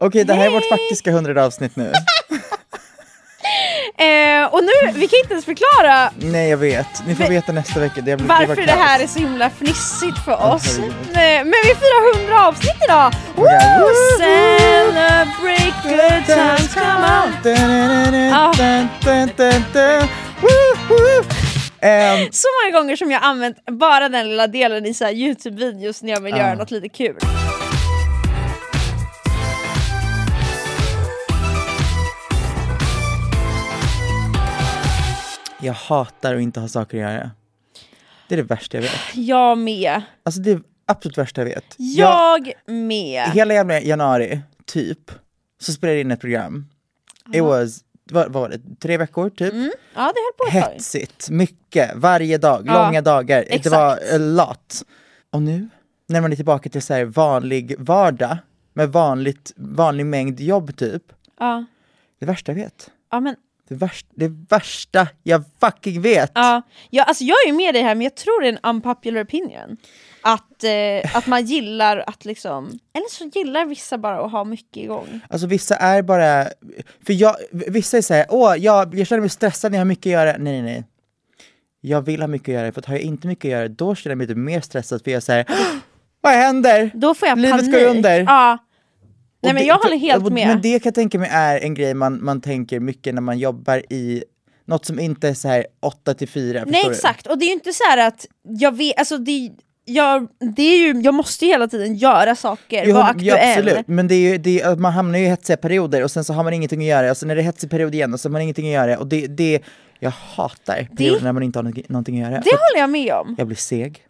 Okej, det här är vårt faktiska hundrade avsnitt nu. Eh, och nu, vi kan inte ens förklara Nej, jag vet. Ni får veta nästa vecka. Det blir, varför var det här är så himla fnissigt för oss. Nej, men vi firar 100 avsnitt idag! Woo! Celebrate good times, come on! Woo. Ehm, Så många gånger som jag använt bara den lilla delen i så här Youtube-videos när jag vill Ah. göra något lite kul. Jag hatar att inte ha saker att göra. Det är det värsta jag vet. Jag med. Alltså det är absolut värsta jag vet. Jag, Jag med. hela jävla januari, typ, så spelade jag in ett program. It was, vad, var det, tre veckor typ? Ja, det höll på ett tag. Hetsigt, mycket, varje dag, Ja, långa dagar. Det exakt. var a lot. Och nu, när man är tillbaka till så här vanlig vardag, med vanligt, vanlig mängd jobb typ. Ja. Det värsta jag vet. Ja, men, Det värsta, det värsta jag fucking vet. ja. Ja, alltså jag är ju med dig här men jag tror det är en unpopular opinion. Att, eh, att man gillar att liksom, eller så gillar vissa bara att ha mycket igång. Alltså vissa är bara, för jag, vissa är såhär, åh jag, jag känner mig stressad när jag har mycket att göra. Nej nej nej. Jag vill ha mycket att göra, för att har jag inte mycket att göra då känner jag mig typ mer stressad för jag säger vad händer? Då får jag Livet panik. går under. Ja. Nej men det- jag håller helt med. Men det kan jag tänka mig är en grej man, man tänker mycket när man jobbar i något som inte är så här 8 till 4. Nej exakt, och det är ju inte så här att jag vet, alltså det, jag, det är ju, jag måste ju hela tiden göra saker, Jo, vara ja, aktuell. absolut, men det är ju, det är, man hamnar ju i hetsiga perioder och sen så har man ingenting att göra, och sen är det hetsig period igen och så har man ingenting att göra och det, det jag hatar perioder när man inte har någonting- någonting att göra. Det håller jag med om. Jag blir seg,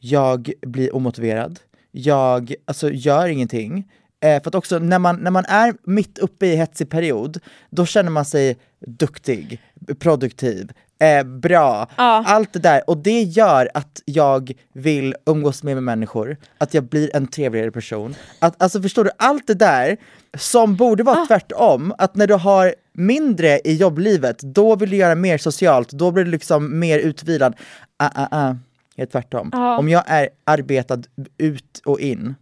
jag blir omotiverad, jag alltså, gör ingenting. Eh, för att också när man, när man är mitt uppe i hetsig period, då känner man sig duktig, produktiv, eh, bra, Ja. allt det där. Och det gör att jag vill umgås mer med människor, att jag blir en trevligare person. Att, alltså förstår du, allt det där som borde vara tvärtom, att när du har mindre i jobblivet, då vill du göra mer socialt, då blir du liksom mer utvilad. Ah, ah, ah. Är tvärtom. Ja. Om jag är arbetad ut och in,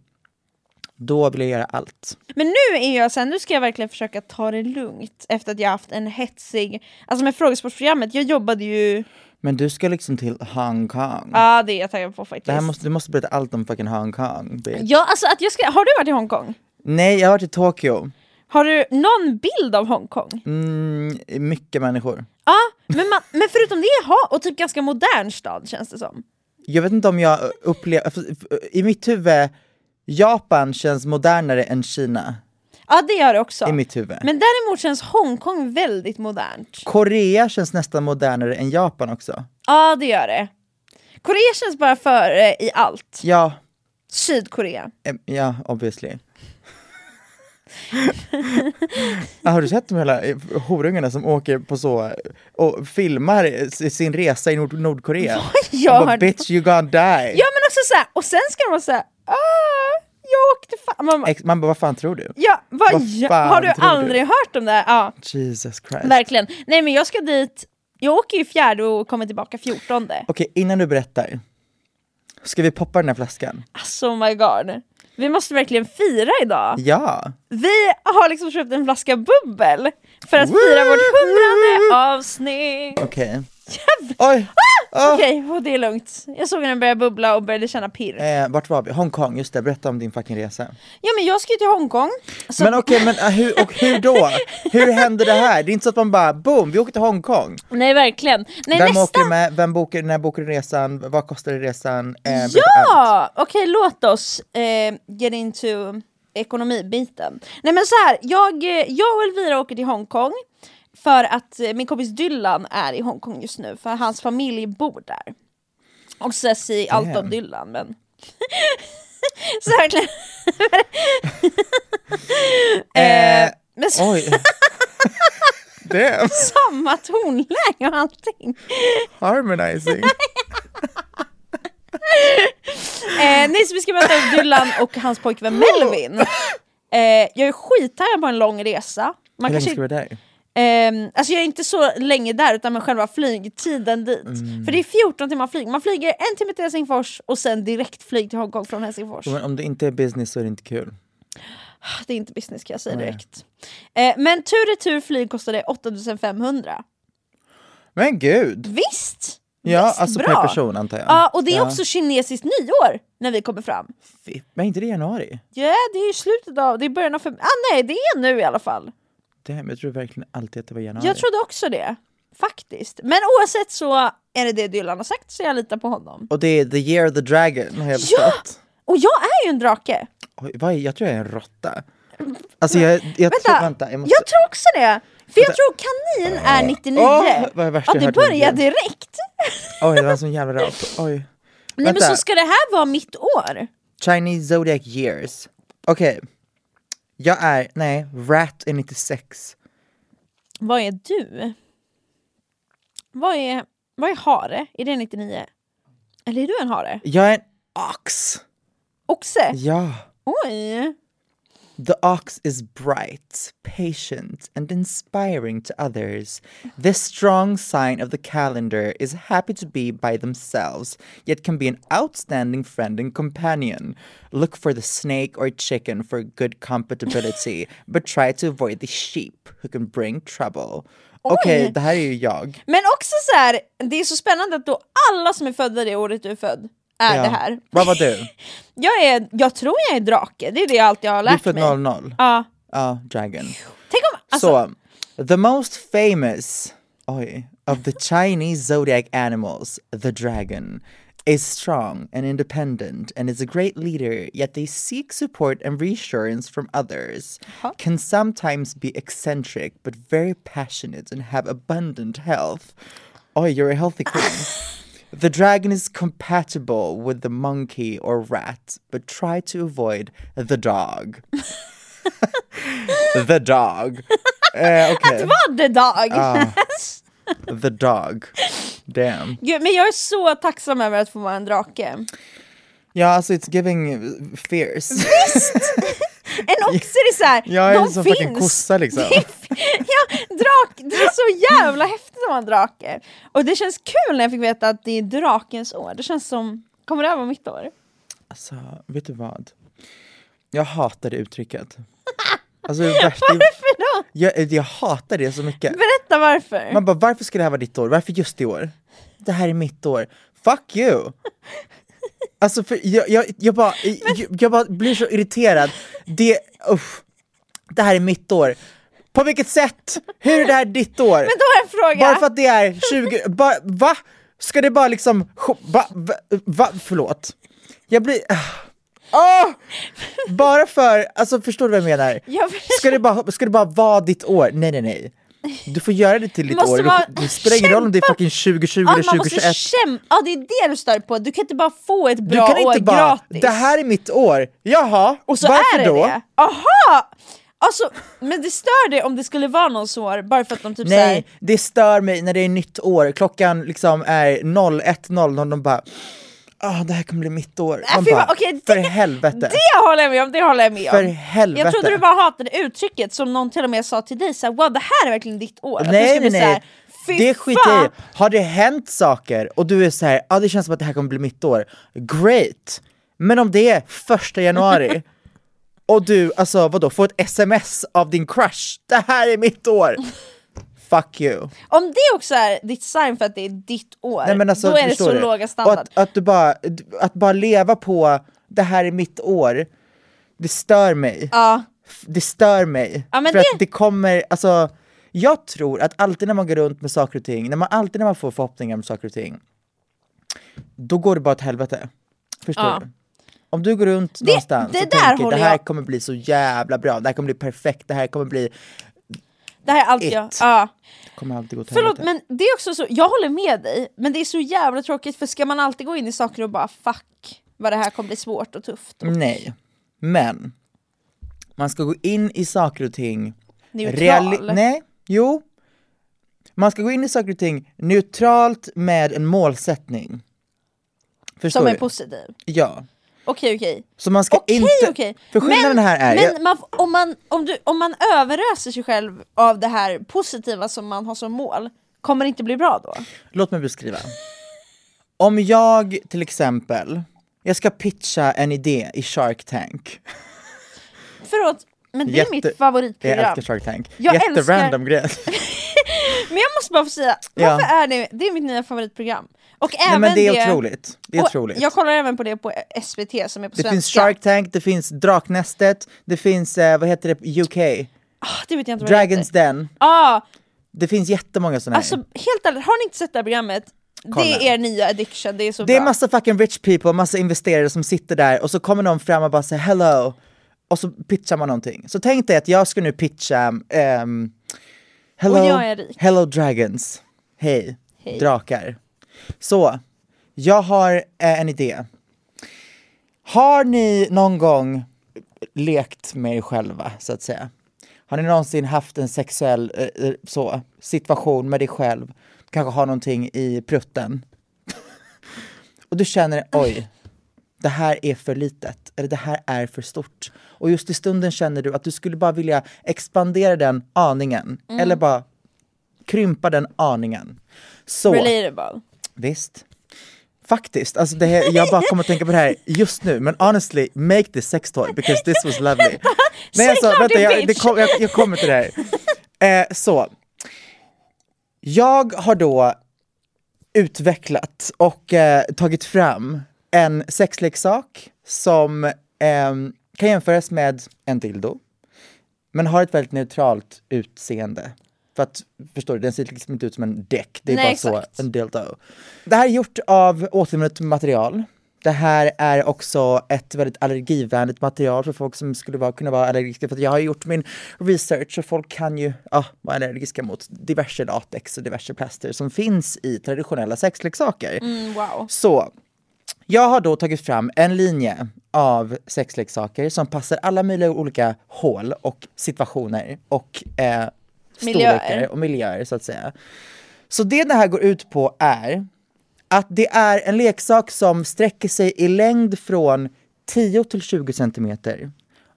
då vill jag göra allt. Men nu är jag sen, nu ska jag verkligen försöka ta det lugnt efter att jag haft en hetsig, alltså med frågesportprogrammet, jag jobbade ju, Men du ska liksom till Hongkong. ja det är jag taggad på faktiskt. Det här måste, du måste berätta allt om fucking Hongkong. bitch. Ja alltså att jag ska, har du varit i Hongkong? Nej, jag har varit i Tokyo. Har du någon bild av Hongkong? Mm, mycket människor. Ja, men, man, men förutom det, ha, och typ ganska modern stad känns det som. Jag vet inte om jag upplever, i mitt huvud, Japan känns modernare än Kina. Ja det gör det också. I mitt huvud. Men däremot känns Hongkong väldigt modernt. Korea känns nästan modernare än Japan också. Ja det gör det. Korea känns bara före i allt. Ja, Sydkorea. em, ja obviously. Ja, har du sett de hela eh, horungarna som åker på så och filmar s- sin resa i Nord Nordkorea? Jag Och bara, Bitch you gonna die! Ja men också såhär, och sen ska de vara såhär, ah, jag åkte fan. Man, bara, Man bara, vad fan tror du? ja, vad, vad ja, fan har du tror du? aldrig hört om det? Ja, Jesus Christ. verkligen. Nej men jag ska dit, jag åker ju fjärde och kommer tillbaka fjortonde. Okej, innan du berättar. Ska vi poppa den här flaskan? Alltså oh my god. Vi måste verkligen fira idag. Ja! Vi har liksom köpt en flaska bubbel för att fira vårt hundrade avsnitt. Okej. Oj! Ah! Okej, och det är lugnt. Jag såg den börja bubbla och började känna pirr. Eh, vart var vi? Hongkong, just det, berätta om din fucking resa. Ja men jag ska ju till Hongkong. Så Men okej, men uh, hur, och hur då? Hur hände det här? Det är inte så att man bara boom, vi åker till Hongkong. Nej verkligen. Nej Vem nästa. åker med? Vem bokar, när bokar du resan? Vad kostar resan? Eh. Ja! Okej låt oss eh, get into ekonomibiten. Nej men så här, jag, eh, jag och Elvira åker till Hongkong för att eh, min kompis Dylan är i Hongkong just nu för hans familj bor där. Och så säger allt om. Dylan men så verkligen. eh, Eh, men Oj. Damn, samma tonläge och allting. harmonizing. Eh, nej, så vi ska möta upp Dylan och hans pojkvän Melvin. Eh, jag är skittaggad på en lång resa. Man Hur länge ska du vara där? Ehm, alltså jag är inte så länge där utan med själva flygtiden dit. Mm. För det är 14 timmar flyg. Man flyger en timme till Helsingfors och sen direkt flyg till Hongkong från Helsingfors. Men om det inte är business så är det inte kul. Det är inte business kan jag säga Nej. direkt. Eh, men tur och retur flyg kostade 8500. Men gud! Visst! Ja, Visst, alltså bra. per person antar jag. Ja, och det är Ja. också kinesiskt nyår när vi kommer fram. Men inte det i januari? Ja, det är ju slutet av, det är början av fem... Ah, nej, det är nu i alla fall. Damn, jag tror verkligen alltid att det var januari. Jag trodde också det. Faktiskt. Men oavsett så är det det Dylan har sagt så jag litar på honom. Och det är the year of the dragon har jag Ja! förstått. Och jag är ju en drake. Oj, vad är, jag tror jag är en råtta. Alltså jag, jag Vänta, tror, vänta, jag måste... jag tror också det. För jag tror kanin är 99. Åh, vad är värsta ja, jag det hört i mitt börjar liv. direkt. Oj, det var en sån jävla rap. Oj. Nej men Vänta. så ska det här vara mitt år? Chinese zodiac years. Okej. Jag är, nej, rat är 96. Vad är du? Vad är, vad är hare? Är det 99? Eller är du en hare? Jag är en ox. Oxe? Ja. Oj! The ox is bright, patient, and inspiring to others. This strong sign of the calendar is happy to be by themselves, yet can be an outstanding friend and companion. Look for the snake or chicken for good compatibility, but try to avoid the sheep who can bring trouble. Okej, Oj. det här är ju jag. Men också så här, det är så spännande att då alla som är födda det året du är född är Ja. det här. Vad var du? Jag, är, jag tror jag är drake, det är det jag alltid har Du är lärt född mig. 00. Ja. Ja, dragon. Tänk om, alltså, so, the most famous oj, of the Chinese zodiac animals, the dragon, is strong and independent and is a great leader, yet they seek support and reassurance from others. Can sometimes be eccentric, but very passionate and have abundant health. Oh, you're a healthy queen. The dragon is compatible with the monkey or rat, but try to avoid the dog. the dog. Eh, okej. vad det dag! The dog. Damn. Gud, men jag är så tacksam över att få vara en drake. Ja, alltså it's giving fierce. En oxe är såhär, Jag är de finns! fucking kossa liksom. ja, drak, det är så jävla häftigt att vara en drake. Och det känns kul när jag fick veta att det är drakens år. Det känns som, kommer det här vara mitt år? Alltså, vet du vad? Jag hatar det uttrycket. Alltså, värst- Varför då? jag, jag hatar det så mycket. Berätta varför. Man bara, varför ska det här vara ditt år? Varför just i år? Det här är mitt år. Fuck you! Alltså för jag, jag, jag, bara, jag, jag bara blir så irriterad. Det, uff, det här är mitt år. På vilket sätt? Hur är det här ditt år? Men då har jag en fråga. Bara för att det är 20, bara, va? Ska det bara liksom, va, va, va? förlåt. Jag blir, ah! Bara för, alltså förstår du vad jag menar? Jag. Ska det, bara, ska det bara vara ditt år? Nej nej nej. Du får göra det till ditt måste år, vara- det spelar ingen roll om det är fucking 2020 Ja, eller man måste 2021 kämpa, ja det är det du stör på, du kan inte bara få ett Du bra kan inte år bara, gratis. det här är mitt år, jaha, och så varför är det då? det. Aha! Alltså, men det stör det om det skulle vara någons år, bara för att de typ såhär, Nej, det stör mig när det är nytt år, klockan liksom är 01.00 och de bara Ah, det här kommer bli mitt år. Man fy bara, fan, okej, för det- helvete. det håller jag med om, det håller jag med om. För helvete. Jag trodde du bara hatade uttrycket som någon till och med sa till dig, såhär, wow det här är verkligen ditt år. Nej, nej, nej. Fy det skiter jag i. Har det hänt saker och du är så här, ja det känns som att det här kommer bli mitt år, great! Men om det är första januari och du, alltså vadå, får ett sms av din crush, det här är mitt år! Fuck you! Om det också är ditt sign för att det är ditt år, Nej, men alltså, då är det så du? låga Och standard. att, att du bara, att bara leva på, det här är mitt år, det stör mig. Ja. Det stör mig. Ja, för det- att det kommer, alltså, jag tror att alltid när man går runt med saker och ting, när man, alltid när man får förhoppningar om saker och ting, då går det bara åt helvete. Förstår Ja. du? Om du går runt någonstans det och tänker det här jag- kommer bli så jävla bra, det här kommer bli perfekt, det här kommer bli, Det här är allt jag... It. Ja. det kommer alltid gå åt Förlåt helvete. men det är också så, jag håller med dig, men det är så jävla tråkigt för ska man alltid gå in i saker och bara fuck vad det här kommer bli svårt och tufft. Nej, men man ska gå in i saker och ting Neutral. Nej, jo. Man ska gå in i saker och ting neutralt med en målsättning. Förstår Som är du? positiv. Ja. Okej okej. Så man ska Okej inte... okej. För skillnaden Men, här är... men jag, man, om, man, om, du, om man överöser sig själv av det här positiva som man har som mål, kommer det inte bli bra då? Låt mig beskriva. Om jag till exempel, jag ska pitcha en idé i Shark Tank. Förlåt, men det är Jätte- mitt Jag favoritprogram. älskar Shark Tank. Jag Jätterandom grej. Men jag måste bara få säga, Ja. varför är det, det är mitt nya favoritprogram. Och Nej även men det är otroligt. Det är otroligt. Jag kollar även på det på SVT som är på Det svenska. finns Shark Tank, det finns Draknästet, det finns, eh, vad heter det, UK? Ah, det vet jag inte vad det Dragons heter. Den. Ah, Det finns jättemånga sådana här. alltså helt ärligt, har ni inte sett det här programmet? Kolla. Det är er nya addiction, det är så Det är bra. massa fucking rich people, massa investerare som sitter där och så kommer någon fram och bara säger hello och så pitchar man någonting. Så tänk dig att jag ska nu pitcha ehm, hello, är hello dragons, hej, Hej. drakar. Så, jag har eh, en idé. Har ni någon gång lekt med er själva, så att säga? Har ni någonsin haft en sexuell eh, eh, så, situation med dig själv? Kanske har någonting i prutten? och du känner, oj, det här är för litet, eller det här är för stort. Och just i stunden känner du att du skulle bara vilja expandera den aningen, Mm. eller bara krympa den aningen. Så, Relatable. Visst. Faktiskt, alltså det här, jag bara kommer att tänka på det här just nu, men honestly, make this sex toy because this was lovely. Nej, alltså, vänta, jag, det kom, jag, jag kommer till det här. Eh, så, jag har då utvecklat och eh, tagit fram en sexleksak som ehm, kan jämföras med en dildo, men har ett väldigt neutralt utseende. För att, förstår du, den ser liksom inte ut som en däck, det är Nej, bara exakt. så, en dildo. Det här är gjort av återvunnet material. Det här är också ett väldigt allergivänligt material för folk som skulle vara, kunna vara allergiska. För att jag har gjort min research och folk kan ju ah, vara allergiska mot diverse latex och diverse plaster som finns i traditionella sexleksaker. Mm, wow. Så, jag har då tagit fram en linje av sexleksaker som passar alla möjliga olika hål och situationer och eh, Miljöer. storlekar och miljöer så att säga. Så det det här går ut på är att det är en leksak som sträcker sig i längd från 10 till 20 centimeter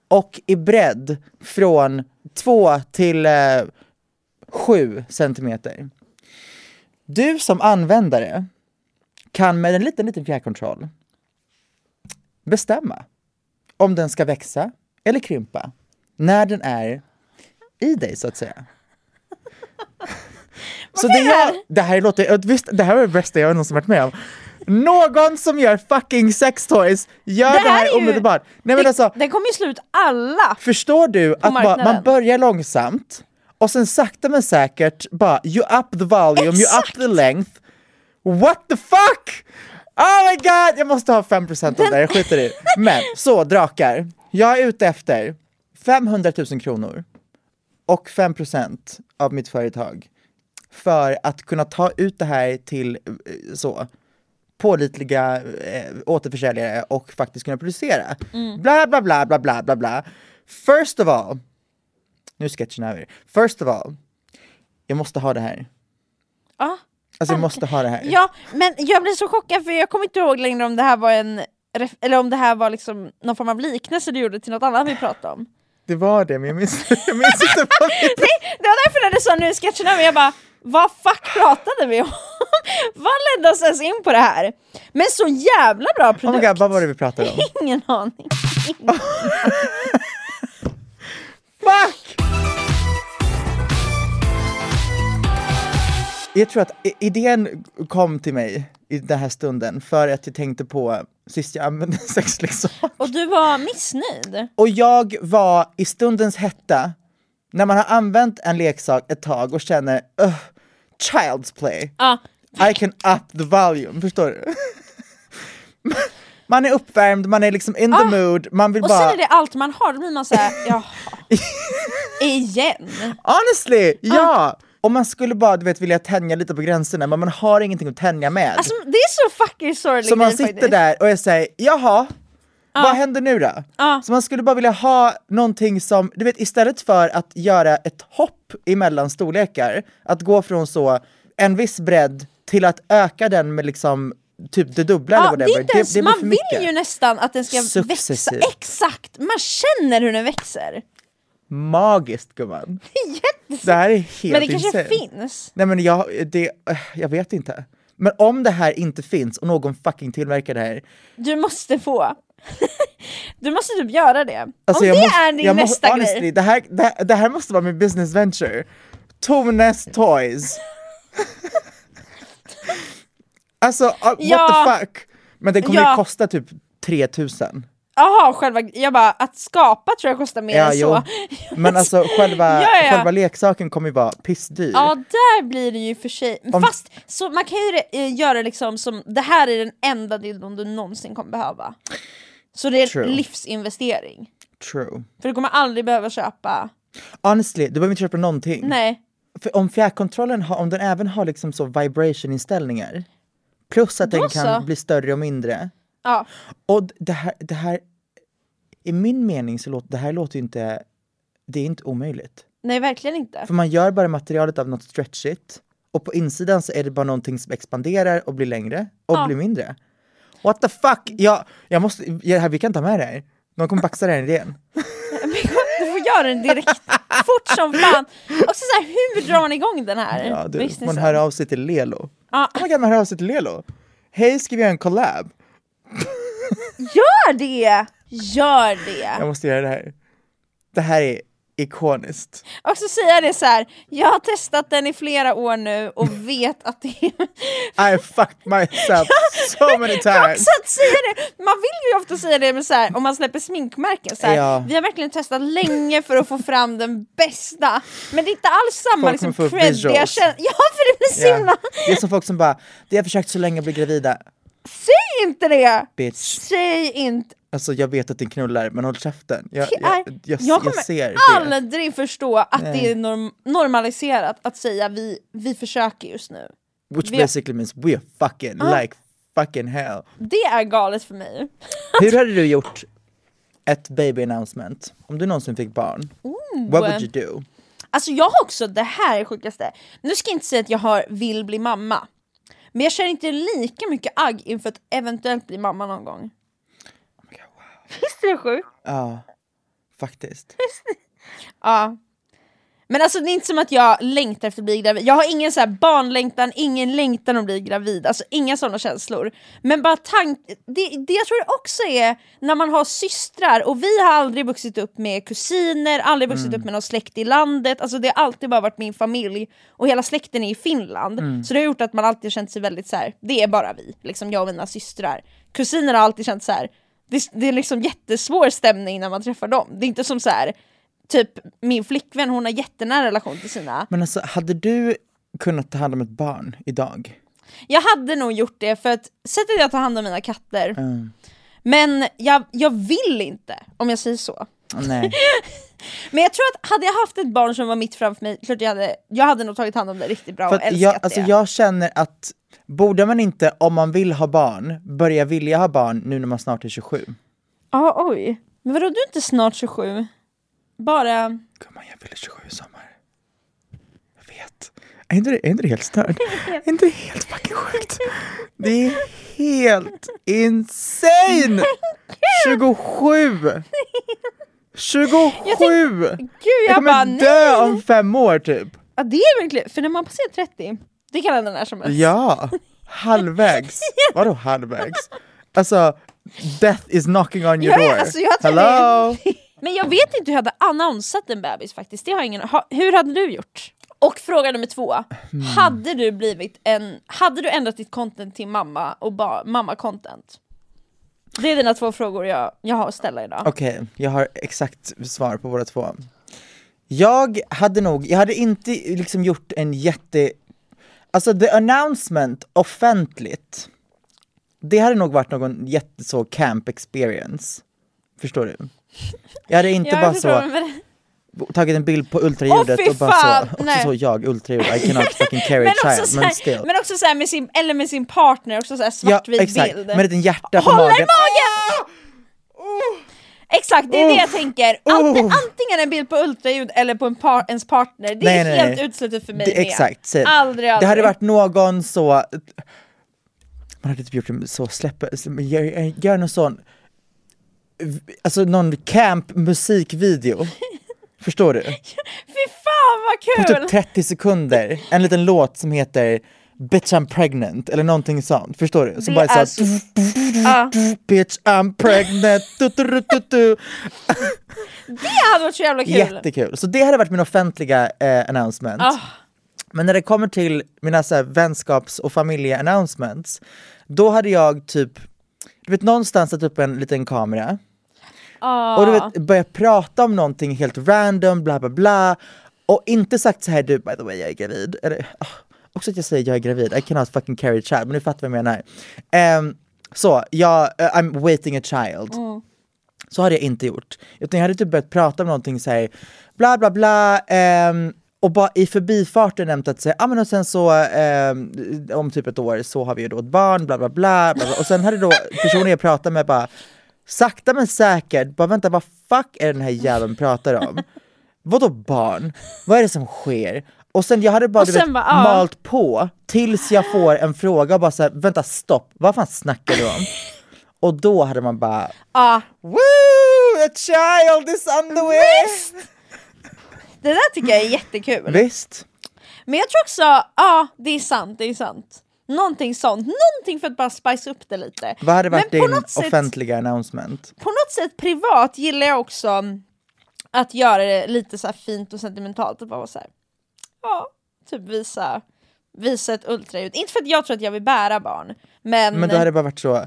och i bredd från 2 till eh, 7 centimeter. Du som användare kan med en liten, liten fjärrkontroll bestämma om den ska växa eller krympa när den är i dig så att säga. Så det, jag, det här låter, visst, det här var det bästa jag någonsin varit med om. Någon som gör fucking sex toys, gör det Det här, här är ju- omedelbart. Nej men Det- alltså, Den kommer ju slå ut alla! Förstår du att bara, man börjar långsamt och sen sakta men säkert bara you up the volume, you up Exakt. the length. What the fuck! Oh my god, jag måste ha 5% av det här, jag skiter i. Men så drakar, jag är ute efter 500 000 kronor och 5% av mitt företag för att kunna ta ut det här till eh, så pålitliga eh, återförsäljare och faktiskt kunna producera. Bla bla bla bla bla bla bla. First of all, nu är sketchen över. First of all, jag måste ha det här. Ja. Alltså jag måste ha det här. Ja, men jag blir så chockad för jag kommer inte ihåg längre om det här var en eller om det här var liksom någon form av liknelse du gjorde till något annat vi pratade om. Det var det, men jag minns, jag minns inte vad vi Det var därför när du sa nu är sketchen över, jag bara vad fuck pratade vi om? vad ledde oss ens in på det här? Men så jävla bra Oh my produkt! god, vad var det vi pratade om? Ingen aning. Fuck! Jag tror att idén kom till mig i den här stunden för att jag tänkte på sist jag använde sexleksak. Och du var missnöjd? Och jag var i stundens hetta, när man har använt en leksak ett tag och känner "Ugh, child's play, Ja. I can up the volume, förstår du? Man är uppvärmd, man är liksom in the mood, man vill Och bara... sen är det allt man har, då blir man såhär, jaha. Igen? Honestly, ja! Och man skulle bara du vet, vilja tänja lite på gränserna men man har ingenting att tänja med. Alltså det är så fucking sorglig så man sitter faktiskt. där och jag säger jaha, vad händer nu då? Ja. Så man skulle bara vilja ha någonting som, du vet istället för att göra ett hopp emellan storlekar, att gå från så en viss bredd till att öka den med liksom typ det dubbla eller Ja, det whatever. är inte ens, blir man för vill ju nästan att den ska växa, Successivt. exakt, man känner hur den växer. Magiskt gumman. Det här är helt Men det kanske insane. finns? Nej men jag, det, äh, jag vet inte. Men om det här inte finns och någon fucking tillverkar det här, Du måste få. du måste typ göra det. Alltså Om det måste, är din nästa måste, honestly, grej. Det här, det, det här måste vara min business venture. Tones Toys. alltså, uh, what Ja. the fuck? Men det kommer Ja. ju kosta typ 3000. Jaha, själva, jag bara, att skapa tror jag kostar mer Ja, än jo. så. Men alltså själva, Ja, ja. själva leksaken kommer ju vara pissdyr. Ja, där blir det ju för sig. Om- Fast så man kan ju eh, göra liksom som, det här är den enda dildon du någonsin kommer behöva. Så det är True. en livsinvestering. True. För du kommer aldrig behöva köpa, Honestly, du behöver inte köpa någonting. nej. För om fjärrkontrollen har, om den även har liksom så vibration-inställningar, plus att Då den kan så. bli större och mindre, Ja. och det här, det här, i min mening så låter det här låter inte, det är inte omöjligt. Nej verkligen inte. För man gör bara materialet av något stretchigt, och på insidan så är det bara någonting som expanderar och blir längre och Ja. blir mindre. What the fuck? Jag, jag måste, jag, vi kan ta med det här. Någon kommer baxa den här idén. Du får göra den direkt, fort som fan. Också så här, hur drar man igång den här Ja, du, businessen? man hör av sig till Lelo. Ja. Oh God, man hör av sig till Lelo. Hej, ska vi göra en collab? Gör det! Gör det! Jag måste göra det här. Det här är ikoniskt. Och så säger jag det så här. jag har testat den i flera år nu och vet att det är... I fucked myself so many Också times. att säga det, man vill ju ofta säga det med så här, om man släpper sminkmärken så här, Ja. Vi har verkligen testat länge för att få fram den bästa Men det är inte alls samma Folk liksom, kommer få cred jag visuals. känner, Ja för det blir så himla Det är som folk som bara, det har försökt så länge att bli gravida. Säg inte det! Bitch. Säg inte Alltså jag vet att din knullar, men håll käften. Jag, det är, jag, jag, jag, kommer ser det. aldrig förstå att det är norm, normaliserat att säga vi, vi försöker just nu Which vi basically means we are fucking like fucking hell. Det är galet för mig Hur hade du gjort ett baby announcement? Om du någonsin fick barn, what would you do? Alltså jag har också, det här är sjukaste, nu ska jag inte säga att jag har vill bli mamma Men jag känner inte lika mycket agg inför att eventuellt bli mamma någon gång Visst är det sjukt? Ja, faktiskt. Ja Men alltså det är inte som att jag längtar efter att bli gravid, jag har ingen så här barnlängtan, ingen längtan att bli gravid, alltså inga sådana känslor. Men bara tank, det, det jag tror det också är när man har systrar, och vi har aldrig vuxit upp med kusiner, aldrig vuxit upp med någon släkt i landet, alltså det har alltid bara varit min familj och hela släkten är i Finland. Så det har gjort att man alltid känt sig väldigt så här. det är bara vi, liksom jag och mina systrar. Kusiner har alltid känt så här. Det, det är liksom jättesvår stämning när man träffar dem, det är inte som så här typ min flickvän, hon har jättenära relation till sina. Men alltså, hade du kunnat ta hand om ett barn idag? Jag hade nog gjort det för att sättet jag tar hand om mina katter, Mm. men jag, jag vill inte om jag säger så. Nej. Men jag tror att hade jag haft ett barn som var mitt framför mig, klart jag hade, jag hade nog tagit hand om det riktigt bra För och älskat jag, alltså det. jag känner att borde man inte, om man vill ha barn, börja vilja ha barn nu när man snart är 27? Ja, oj. Men vadå, du är inte snart 27? Bara... Gumman, jag fyller 27 i sommar. Jag vet. Är inte det, är inte det helt stört? Är inte det helt fucking sjukt? Det är helt insane! 27! 27! Gud, jag, Jag kommer bara dö nej! om fem år typ. Ja det är verkligen, för när man passerar 30, det kan hända när som helst. Ja, halvvägs. Vadå halvvägs? Alltså, death is knocking on your Ja, door. alltså, jag Hello? Men jag vet inte hur jag hade annonsat en bebis faktiskt, det har ingen ha, Hur hade du gjort? Och fråga nummer två, Hmm. hade du blivit en, hade du ändrat ditt content till mamma och ba, mamma-content? Det är dina två frågor jag, jag har att ställa idag. Okej, jag har exakt svar på båda två. Jag hade nog, jag hade inte liksom gjort en jätte, alltså the announcement offentligt, det hade nog varit någon jätte så camp experience. Förstår du? Jag hade inte Ja, jag bara så tagit en bild på ultraljudet fy och bara fan, så, också nej. så jag ultraljud, I cannot fucking carry a child, men still. men också så här med sin, eller med sin partner, också så här Ja svartvit exakt, bild. med ett litet hjärta på Hålla i magen. magen! Exakt, det är det jag tänker. Ante, Oh. antingen en bild på ultraljud eller på en par, ens partner, det Nej, är nej, helt uteslutet för mig Det, med. exakt, så, Aldrig, aldrig. det hade varit någon så, man hade typ gjort så släppa, gör, gör någon sån, alltså någon camp musikvideo. Förstår du? Fy fan vad På kul! typ 30 sekunder, en liten låt som heter Bitch I'm pregnant eller någonting sånt, förstår du? Som bara är är så, Bitch I'm pregnant, du, du, du, du, det hade varit så jävla kul! Jättekul, så det hade varit min offentliga eh, announcement. Ah. Men när det kommer till mina så här, vänskaps och familje-announcements, då hade jag typ, du vet någonstans satt upp en liten kamera Ah. och du vet börja prata om någonting helt random, bla bla bla och inte sagt så här du by the way jag är gravid, eller ah, också att jag säger jag är gravid, I cannot fucking carry a child, men du fattar vad jag menar. Ehm, så, jag, eh, I'm waiting a child. Så hade jag inte gjort. Utan jag hade typ börjat prata om någonting så här, bla bla bla, ehm, och bara i förbifarten nämnt att säga, ah, men och sen så ehm, om typ ett år så har vi ju då ett barn, bla bla bla, bla, bla. och sen hade då personen jag pratade med bara sakta men säkert, bara vänta vad fuck är den här jäveln pratar om? Vadå barn? Vad är det som sker? Och sen jag hade bara, vet, bara, ja. malt på tills jag får en fråga och bara såhär, vänta stopp, vad fan snackar du om? Och då hade man bara Ja, Woo! A child is on the way! Det där tycker jag är jättekul. Visst? Men jag tror också, ja det är sant, det är sant. Någonting sånt, någonting för att bara spice upp det lite. Vad hade varit din något sätt- offentliga announcement? På något sätt privat gillar jag också att göra det lite så fint och sentimentalt och bara vara så här. ja, typ visa, visa ett ultraljud. Inte för att jag tror att jag vill bära barn, men, Men då hade det bara varit så,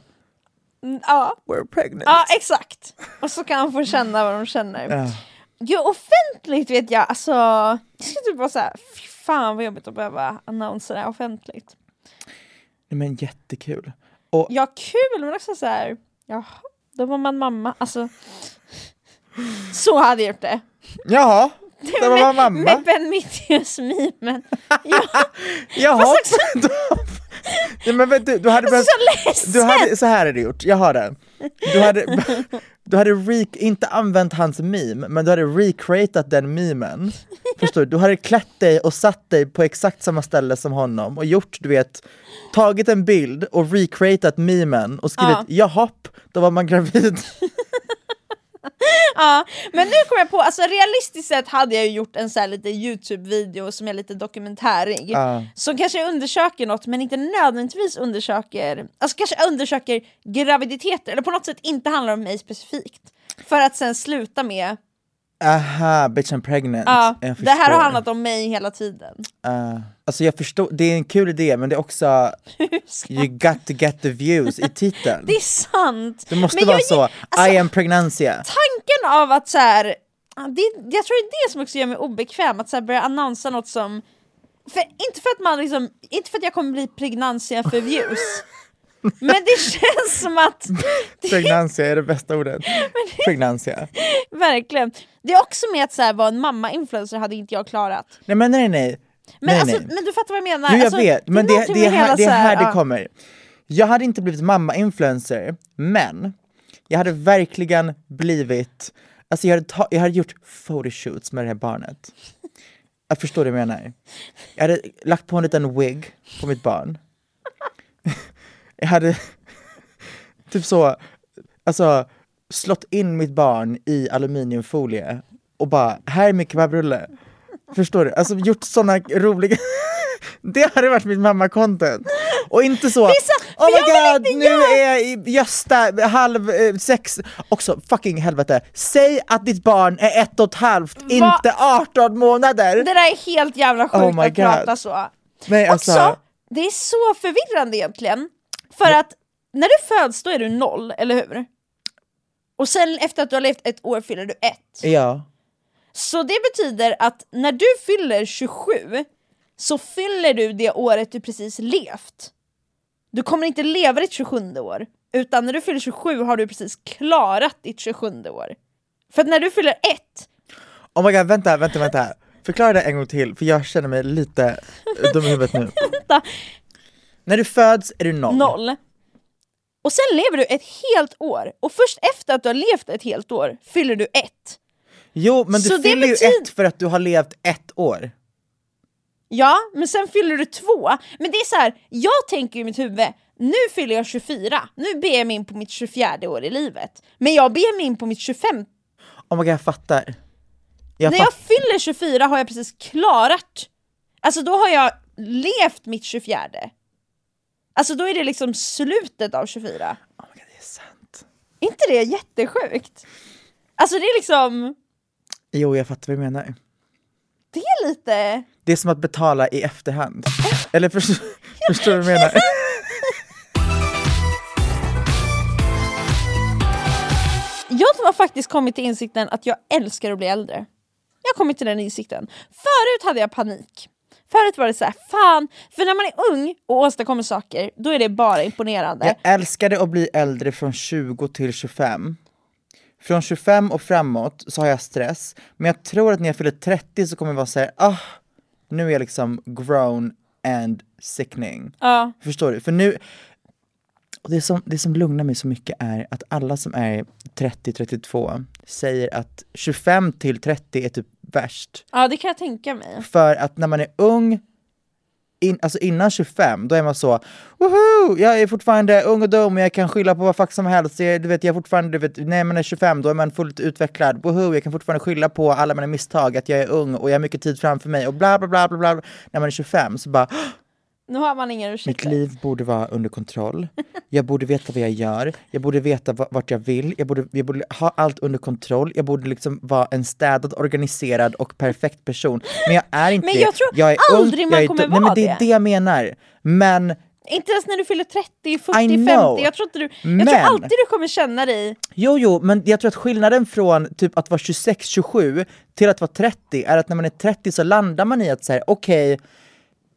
Mm, ja, we're pregnant. ja exakt. Och så kan de få känna vad de känner. Ja. Jo, offentligt vet jag, alltså, jag skulle typ vara såhär, fy fan vad jobbigt att behöva annonsera offentligt. Nej, Men jättekul. Ja, kul men också såhär, jaha, då var man mamma, alltså. Så hade jag gjort det. Jaha, det var mamma. Med Ben Mittius-mimen. Ja, Jaha. Fast Då- Ja, men vet du, du hade behövt, så ledsen! du hade, så här hade du gjort, jag har den. Du hade, du hade re, inte använt hans meme, men du hade recreatat den memen. Förstår du? Du hade klätt dig och satt dig på exakt samma ställe som honom och gjort, du vet, tagit en bild och recreatat memen och skrivit Ja. jahopp, då var man gravid. Ja, men nu kom jag på, alltså realistiskt sett hade jag ju gjort en sån här lite Youtube-video som är lite dokumentärig. Ja. Som kanske undersöker något men inte nödvändigtvis undersöker, alltså kanske undersöker graviditeter, eller på något sätt inte handlar om mig specifikt. För att sen sluta med, Aha, bitch I'm pregnant. ja, Jag det här har handlat om mig hela tiden. Uh, alltså jag förstår, det är en kul idé men det är också You got to get the views i titeln. Det är sant! Det måste Men vara jag- så, alltså- I am pregnantia. tanken av att så här, ja, det, jag tror det är det som också gör mig obekväm, att så här, börja annonsa något som för, inte för att man liksom, inte för att jag kommer bli pregnantia för views Men det känns som att, Pregnantia är det bästa ordet. Pregnantia. verkligen Det är också med att så här, vara en mamma-influencer hade inte jag klarat Nej men nej nej. Men, nej, alltså, nej. men du fattar vad jag menar? Jo jag alltså, vet, men det, någonting det, är här, det är så här det kommer. Jag hade inte blivit mamma-influencer, men jag hade verkligen blivit, alltså jag hade, ta, jag hade gjort photoshoots med det här barnet. Jag förstår det jag menar. Jag hade lagt på en liten wig på mitt barn. Jag hade typ så, alltså slått in mitt barn i aluminiumfolie och bara, här är min kebabrulle. Förstår du? Alltså gjort såna roliga... det hade varit mitt mamma-content. Och inte så, Vissa- oh my god, nu är Gösta halv eh, sex. Också fucking helvete, säg att ditt barn är ett och ett halvt, inte 18 månader. Det där är helt jävla sjukt Oh my att God. prata så. Nej, alltså, Också, det är så förvirrande egentligen. För att när du föds då är du noll, eller hur? Och sen efter att du har levt ett år fyller du ett. ja. Så det betyder att när du fyller 27 så fyller du det året du precis levt. Du kommer inte leva ditt 27 år, utan när du fyller 27 har du precis klarat ditt 27 år. För att när du fyller ett, Oh my god, vänta, vänta, vänta. Förklara det en gång till, för jag känner mig lite dum i huvudet nu. vänta, När du föds är du noll. noll. Och sen lever du ett helt år, och först efter att du har levt ett helt år fyller du ett. Jo, men du Så det fyller ju ett för att du har levt ett år. Ja, men sen fyller du två. Men det är så här, jag tänker i mitt huvud, nu fyller jag 24, nu ber jag mig in på mitt 24 år i livet. Men jag ber mig in på mitt 25. Oh my god, jag fattar. Jag När fatt- jag fyller 24 har jag precis klarat, alltså då har jag levt mitt 24. Alltså då är det liksom slutet av 24. Oh my god, det är sant. inte det jättesjukt? Alltså det är liksom, Jo, jag fattar vad du menar. det är lite... Det är som att betala i efterhand. Eller förstår, förstår du vad jag menar? Jag har faktiskt kommit till insikten att jag älskar att bli äldre. Jag har kommit till den insikten. Förut hade jag panik. Förut var det så här, fan, för när man är ung och åstadkommer saker, då är det bara imponerande. Jag älskade att bli äldre från 20 till 25. Från 25 och framåt så har jag stress, men jag tror att när jag fyller 30 så kommer jag vara såhär, ah, nu är jag liksom grown and sickening. Ja. Förstår du? För nu, och det, som, det som lugnar mig så mycket är att alla som är 30-32 säger att 25 till 30 är typ värst. ja, det kan jag tänka mig. För att när man är ung, in, alltså innan 25, då är man så Woho! Jag är fortfarande ung och dum, jag kan skylla på vad fuck som helst. Jag, du vet, jag är fortfarande, du vet, när man är 25 då är man fullt utvecklad. Woho! Jag kan fortfarande skylla på alla mina misstag, att jag är ung och jag har mycket tid framför mig och bla bla bla bla bla. När man är 25 så bara Nu har man ingen mitt ursäkt. liv borde vara under kontroll. Jag borde veta vad jag gör. Jag borde veta va- vart jag vill. Jag borde, jag borde ha allt under kontroll. Jag borde liksom vara en städad, organiserad och perfekt person. Men jag är inte Men det. jag tror är aldrig ung, man jag kommer dum. Nej, men vara det är det. jag menar. Men Inte ens när du fyller 30, I 40, know. 50. Jag tror, inte du, jag Men- tror alltid du kommer känna dig... Jo, jo, men jag tror att skillnaden från typ att vara 26-27 till att vara 30 är att när man är 30 så landar man i att säga okej,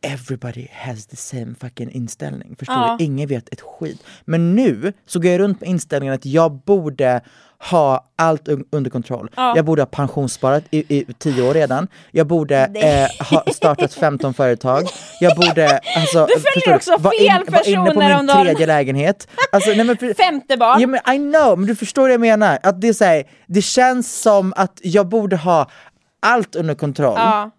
everybody has the same fucking inställning. Förstår Ja. du? Ingen vet ett skit. Men nu så går jag runt med inställningen att jag borde ha allt un- under kontroll. Jag borde ha pensionssparat i, i 10 år redan. Jag borde eh, ha startat 15 företag. Jag borde, alltså, Du följer också vara fel vara inne på personer om min tredje lägenhet. Alltså, nej, men Femte barn. Ja, men I know, men du förstår vad jag menar. Att det, är så här, det känns som att jag borde ha allt under kontroll. Ja.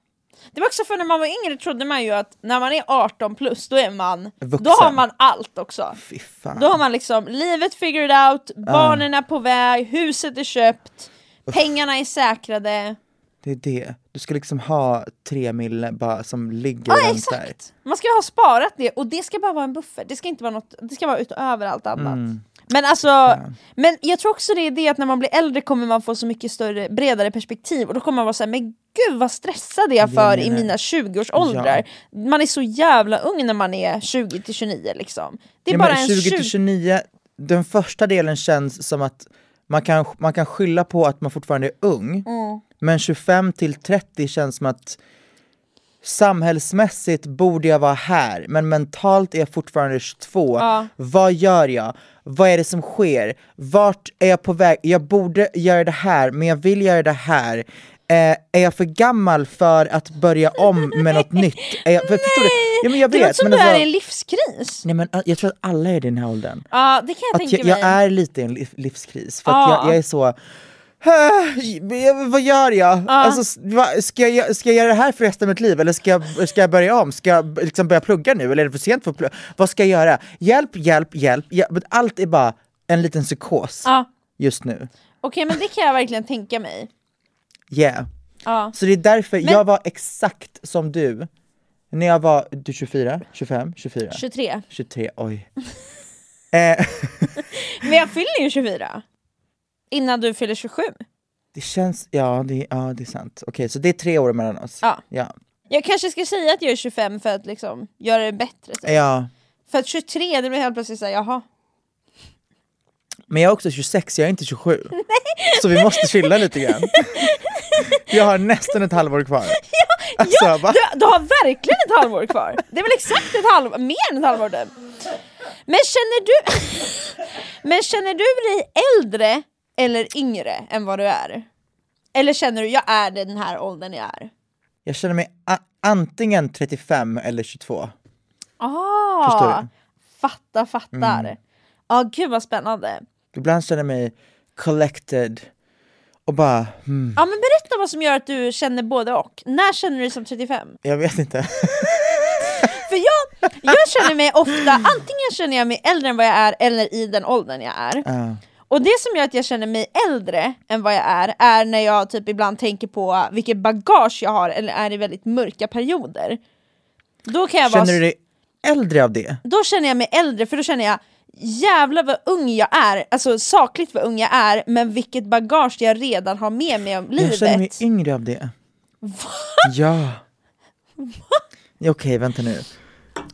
Det var också för när man var yngre trodde man ju att när man är 18 plus då är man, Vuxen. då har man allt också. Fy fan. Då har man liksom livet figured out, barnen är på väg, huset är köpt, pengarna är säkrade. Det är det. Du ska liksom ha tre mille bara som ligger Ja och väntar. exakt! Man ska ha sparat det och det ska bara vara en buffert, det ska inte vara något, det ska vara utöver allt annat. Mm. Men alltså, men jag tror också det är det att när man blir äldre kommer man få så mycket större, bredare perspektiv och då kommer man vara såhär, men gud vad stressad är jag för i menar- mina 20-årsåldrar? Man är så jävla ung när man är 20 till 29 liksom. Det är Ja, bara men en 20 20 till 29, den första delen känns som att man kan, man kan skylla på att man fortfarande är ung, Mm. men 25 till 30 känns som att samhällsmässigt borde jag vara här, men mentalt är jag fortfarande 22. Ja. Vad gör jag? Vad är det som sker? Vart är jag på väg? Jag borde göra det här, men jag vill göra det här. Eh, är jag för gammal för att börja om med något nytt? Är jag, för, förstår du? Ja, men jag Det vet, låter som men du är alltså- i en livskris. Nej men äh, jag tror att alla är i den här åldern. Ja det kan jag Att tänka jag, mig. jag är lite i en liv, livskris, för att Ja. jag, jag är så "Äh, vad gör jag? Alltså, s- va, ska, jag ska jag göra det här för resten av mitt liv eller ska jag, ska jag börja om? Ska jag liksom börja plugga nu eller är det för sent för att plugga? Vad ska jag göra? Hjälp, hjälp, hjälp. Men allt är bara en liten psykos Ja. just nu. Okej men det kan jag verkligen tänka mig. Yeah. Ja. Så det är därför Men- jag var exakt som du när jag var du 24, 25, 24, 23. 23, oj. eh, Men jag fyller ju 24. Innan du fyller 27. det känns, ja det, ja det är sant. Okej så det är tre år mellan oss. Ja. Ja. Jag kanske ska säga att jag är 25 för att liksom göra det bättre. typ. ja. För att 23, det blir helt plötsligt såhär, jaha. Men jag är också 26, jag är inte 27. Så vi måste chilla lite grann. Jag har nästan ett halvår kvar. Alltså, ja, du, du har verkligen ett halvår kvar. Det är väl exakt ett halvår, mer än ett halvår typ. Men känner du, men känner du dig äldre eller yngre än vad du är? Eller känner du, jag är den här åldern jag är? Jag känner mig antingen 35 eller 22. Ah, Förstår du? Fattar, fattar. Ja, gud vad spännande. Ibland känner jag mig collected och bara, hmm, Ja men berätta vad som gör att du känner både och. När känner du dig som 35? jag vet inte. För jag, jag känner mig ofta, antingen känner jag mig äldre än vad jag är eller i den åldern jag är. Ja. Och det som gör att jag känner mig äldre än vad jag är, är när jag typ ibland tänker på vilket bagage jag har eller är i väldigt mörka perioder. Då kan jag vara Känner du dig äldre av det? då känner jag mig äldre för då känner jag jävlar vad ung jag är, alltså sakligt vad ung jag är, men vilket bagage jag redan har med mig om Jag känner mig livet. yngre av det. Ja. Ja, Okej, vänta nu.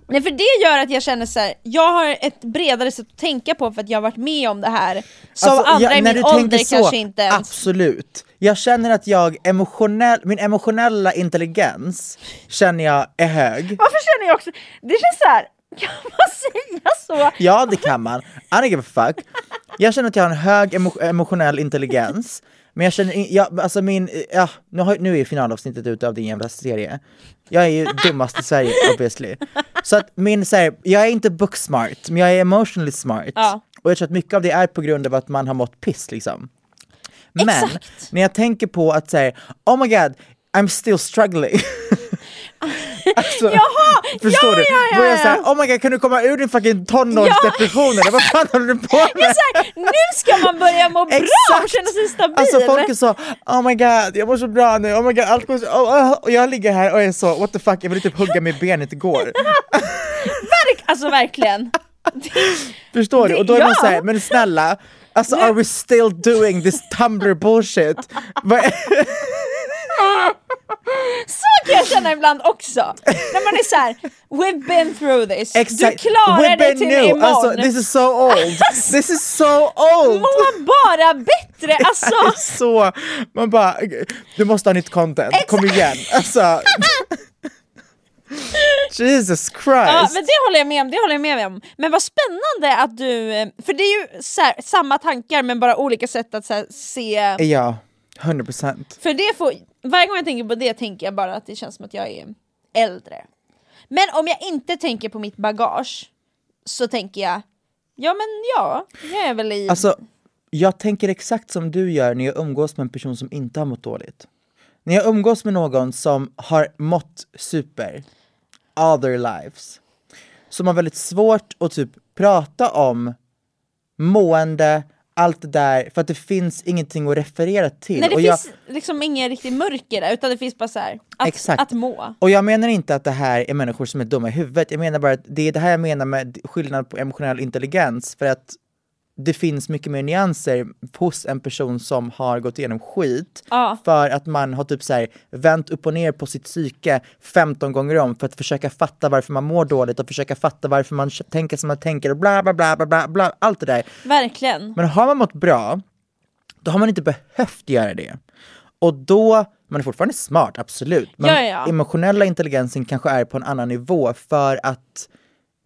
Nej för det gör att jag känner så här. jag har ett bredare sätt att tänka på för att jag har varit med om det här. Som Alltså, andra jag- i min ålder så, kanske inte ens... Absolut. Jag känner att jag emotionell, min emotionella intelligens känner jag är hög. Varför känner jag också, det känns så här. kan man säga så? Ja det kan man, I don't give a fuck. Jag känner att jag har en hög emo emotionell intelligens, men jag känner, in- jag, alltså min, ja, nu, har, nu är finalavsnittet ute av din jävla serie. Jag är ju dummast i Sverige obviously. Så att min, så här, jag är inte book smart, men jag är emotionally smart. Ja. Och jag tror att mycket av det är på grund av att man har mått piss liksom. Men Exakt. när jag tänker på att säga oh my god, I'm still struggling. alltså, Jaha! Förstår ja, du? Ja, ja, är jag ja. såhär, oh my god kan du komma ur din fucking tonårsdepression eller vad fan håller du på Jag med? så här, nu ska man börja må bra och känna sig stabil! Alltså folk är så, oh my god jag mår så bra nu, oh my god allt går så, oh, oh. och jag ligger här och är så, what the fuck jag vill typ hugga mig i benet igår. Verk, alltså verkligen! Förstår du? Och då är man ja. såhär, men snälla, alltså are we still doing this Tumblr bullshit? Så kan jag känna ibland också! När man är så här: we've been through this, Exakt, du klarar det till new. imorgon! Alltså, this is so old, this is so old! Må bara bättre! Alltså, så, man bara, du måste ha nytt content, kom igen. Alltså, Jesus Christ. ja, men det håller jag med om, det håller jag med om. Men vad spännande att du, för det är ju här, samma tankar men bara olika sätt att här, se Ja, 100%. För det får, varje gång jag tänker på det tänker jag bara att det känns som att jag är äldre. Men om jag inte tänker på mitt bagage så tänker jag, ja men ja, jag är väl i... Alltså, jag tänker exakt som du gör när jag umgås med en person som inte har mått dåligt. När jag umgås med någon som har mått super, all their lives, som har väldigt svårt att typ prata om mående, allt det där, för att det finns ingenting att referera till. Nej det Och jag- finns liksom ingen riktig mörker där utan det finns bara så här, att, Exakt. att må. Och jag menar inte att det här är människor som är dumma i huvudet, jag menar bara att det är det här jag menar med skillnad på emotionell intelligens, för att det finns mycket mer nyanser hos en person som har gått igenom skit Ja. för att man har typ så här vänt upp och ner på sitt psyke 15 gånger om för att försöka fatta varför man mår dåligt och försöka fatta varför man tänker som man tänker och bla bla bla bla bla, bla allt det där. Verkligen. Men har man mått bra, då har man inte behövt göra det. Och då, man är fortfarande smart, absolut. Men Ja, ja. emotionella intelligensen kanske är på en annan nivå för att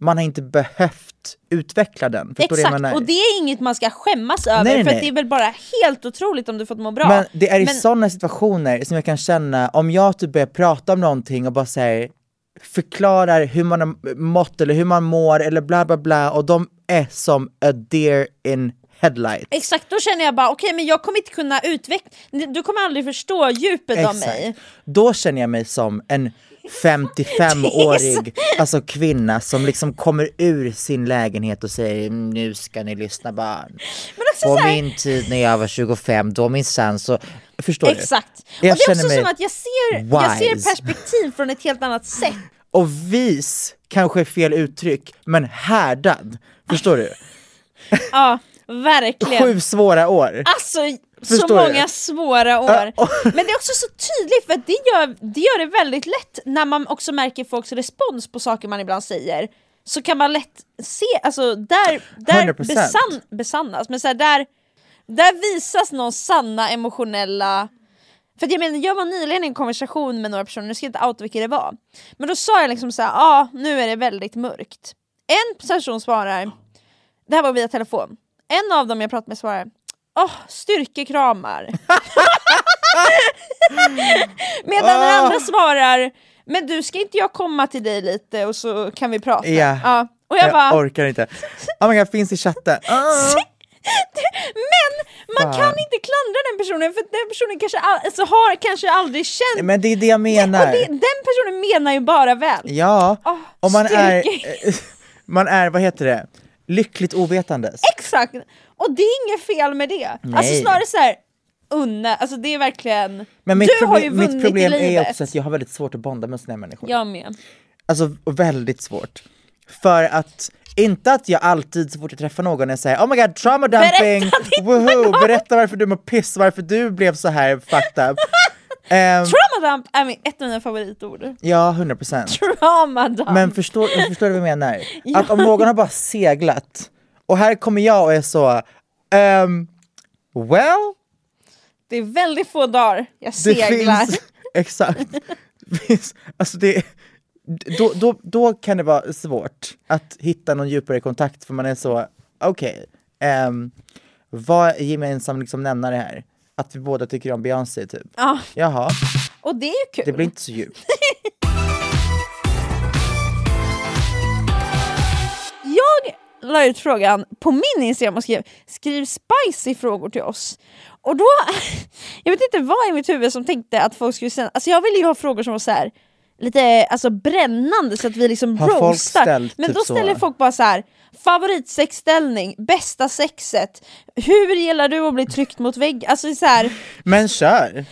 man har inte behövt utveckla den. Förstår Exakt, och det är inget man ska skämmas över Nej, nej, för att nej. det är väl bara helt otroligt om du fått må bra. Men det är i Men- sådana situationer som jag kan känna, om jag typ börjar prata om någonting och bara säger förklarar hur man har mått eller hur man mår eller bla bla bla och de är som a deer in headlights. Exakt, då känner jag bara okej men jag kommer inte kunna utveckla, du kommer aldrig förstå djupet av mig. Då känner jag mig som en 55-årig alltså kvinna som liksom kommer ur sin lägenhet och säger "Mm, nu ska ni lyssna barn. Också På här- min tid när jag var 25 då minsann så, förstår du? Exakt. Och Jag det är också mig som att jag ser, jag ser wise. perspektiv från ett helt annat sätt. Och vis kanske är fel uttryck, men härdad. Förstår du? Ja, verkligen. Sju svåra år. Alltså så Förstår många du? svåra år. Men det är också så tydligt för det gör, det gör det väldigt lätt när man också märker folks respons på saker man ibland säger. Så kan man lätt se, alltså där, där 100%. besann, besannas, men så här, där, där visas någon sanna emotionella för jag menar, jag var nyligen i en konversation med några personer, nu ska jag inte outa vilka det var. Men då sa jag liksom såhär, ja ah, nu är det väldigt mörkt. En person svarar, det här var via telefon, en av dem jag pratade med svarar, åh, styrkekramar. Medan den Ah. andra svarar, men du ska inte jag komma till dig lite och så kan vi prata? Ja. Ja. Och jag, Jag bara, orkar inte. Oh my god, finns i chatten. Ah. men man Fan. kan inte klandra den personen för den personen kanske, all, alltså, har kanske aldrig känt Men det är det jag menar. Det, den personen menar ju bara väl. Ja, Åh, och man är, man är, vad heter det, lyckligt ovetandes. Exakt! Och det är inget fel med det. Alltså Nej. snarare så här, unna, alltså det är verkligen... Men mitt, du har ju problem, vunnit mitt problem i livet. är också att jag har väldigt svårt att bonda med såna här människor. Jag med. Alltså väldigt svårt. För att, inte att jag alltid så fort jag träffar någon jag säger oh my god trauma dumping, Berätta woho, berätta varför du mår piss, varför du blev så här fucked up. Ehm, Trauma dump är min, ett av mina favoritord. ja, 100%. Trauma dump. Men förstår, förstår du vad jag menar? Att om någon har bara seglat, och här kommer jag och är så, ehm, well, det är väldigt få dagar jag det seglar. finns, exakt, finns, alltså det, då, då, då kan det vara svårt att hitta någon djupare kontakt för man är så, okej, ehm, vad är gemensam liksom nämnare här? Att vi båda tycker om Beyoncé typ. Ja, Jaha, och det är ju kul. det blir inte så djupt. la ut frågan på min Instagram och skrev skriv spicy frågor till oss. Och då, jag vet inte vad i mitt huvud som tänkte att folk skulle sända, alltså jag ville ju ha frågor som var så här lite alltså brännande så att vi liksom Har roastar. Men typ då så? ställer folk bara så här favoritsexställning, bästa sexet, hur gillar du att bli tryckt mot vägg? Alltså så här, Men kör,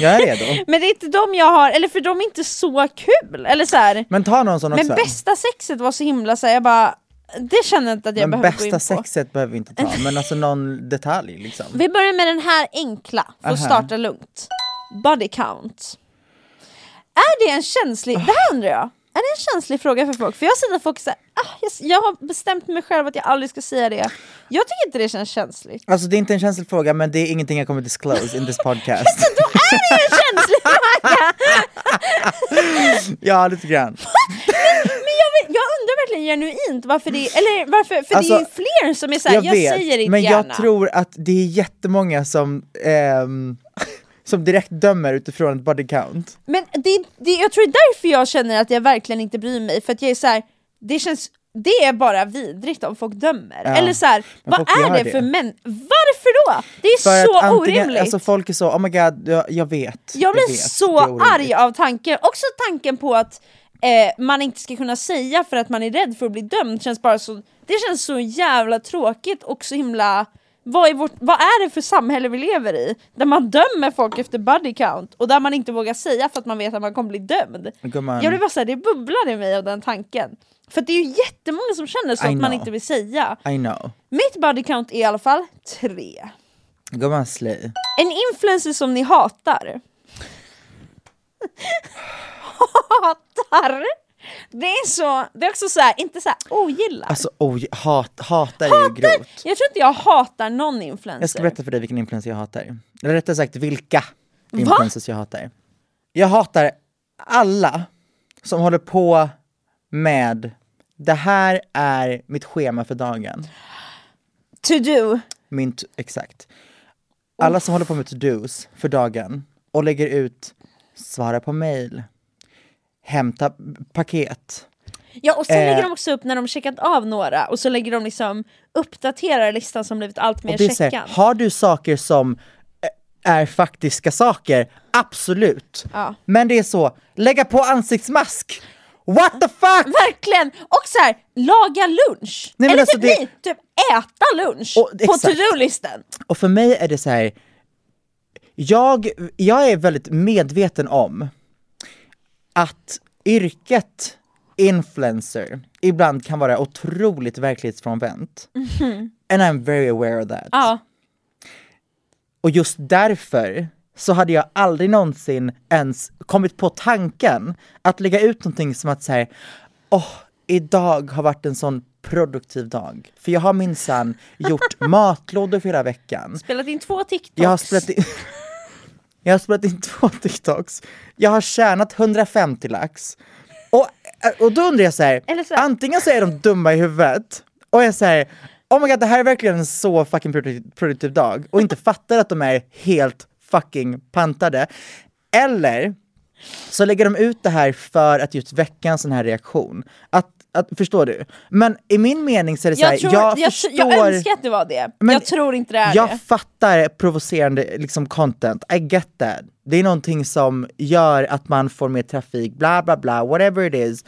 jag är redo. men det är inte de jag har, eller för de är inte så kul. Eller så här, Men ta någon sån också. men bästa sexet var så himla så här, jag bara, det känner jag inte att jag Men behöver gå in bästa på. sexet behöver vi inte ta, men alltså någon detalj liksom. Vi börjar med den här enkla, för att Aha. starta lugnt. Body count. Är det en känslig, det här undrar jag, är det en känslig fråga för folk? För jag har sett att folk säger, ah, jag, jag har bestämt mig själv att jag aldrig ska säga det. Jag tycker inte det känns känsligt. Alltså det är inte en känslig fråga men det är ingenting jag kommer disclose in this podcast. Är det en känslig fråga? ja lite grann. Men jag, vet, jag undrar verkligen genuint varför det eller varför, för det är Alltså, ju fler som är såhär, jag, säger inte men gärna. jag tror att det är jättemånga som, ehm, som direkt dömer utifrån ett body count. Men det, det, jag tror det är därför jag känner att jag verkligen inte bryr mig, för att jag är så här, det känns det är bara vidrigt om folk dömer. Ja, Eller så här, men vad är det, det. för män? Varför då? Det är För så antingen, orimligt! alltså folk är så, oh my god, jag, jag vet. jag blir vet, så det är orimligt." arg av tanken, också tanken på att eh, man inte ska kunna säga för att man är rädd för att bli dömd känns bara så, det känns så jävla tråkigt och så himla vad är, vårt, vad är det för samhälle vi lever i? Där man dömer folk efter body count och där man inte vågar säga för att man vet att man kommer bli dömd. Jag blir bara såhär, det bubblar i mig av den tanken. För det är ju jättemånga som känner så I att man know. inte vill säga. I know. Mitt body count är i alla fall tre. Gumman slay. En influencer som ni hatar. hatar? Det är så, det är också så här, inte så här ogillar. Alltså oj, hat, hatar är ju grovt. jag tror inte jag hatar någon influencer. Jag ska berätta för dig vilken influencer jag hatar. Eller rättare sagt vilka influencers jag hatar. Jag hatar alla som håller på med det här är mitt schema för dagen. To do. Min exakt. Alla som håller på med to-dos för dagen och lägger ut svara på mail, hämta paket. Ja och sen Eh. lägger de också upp när de checkat av några och så lägger de liksom uppdaterar listan som blivit allt mer så här, checkad. har du saker som är faktiska saker, absolut. Ja. Men det är så, lägga på ansiktsmask, what the fuck! Verkligen! Och så här, laga lunch. Nej, Eller alltså typ, det- nej, typ äta lunch Och- på to-do-listen. Och för mig är det så här. Jag, jag är väldigt medveten om att yrket influencer ibland kan vara otroligt verklighetsfrånvänt. And I'm very aware of that. Ja. Och just därför så hade jag aldrig någonsin ens kommit på tanken att lägga ut någonting som att säga åh, idag har varit en sån produktiv dag. För jag har minsann gjort matlådor för hela veckan. Spelat in två TikToks. Jag har spelat in, jag har spelat in två TikToks. Jag har tjänat 150 lax. Och, och då undrar jag så här, Eller så här- antingen så är de dumma i huvudet och jag säger Oh my god, det här är verkligen en så fucking produktiv, produktiv dag och inte fattar att de är helt fucking pantade. Eller så lägger de ut det här för att just väcka en sån här reaktion. Att, att, förstår du? Men i min mening så är det så här, jag, tror, jag, jag, förstår... jag önskar att det var det. Men jag tror inte det är jag det. fattar provocerande liksom content, I get that. Det är någonting som gör att man får mer trafik, bla bla bla, whatever it is.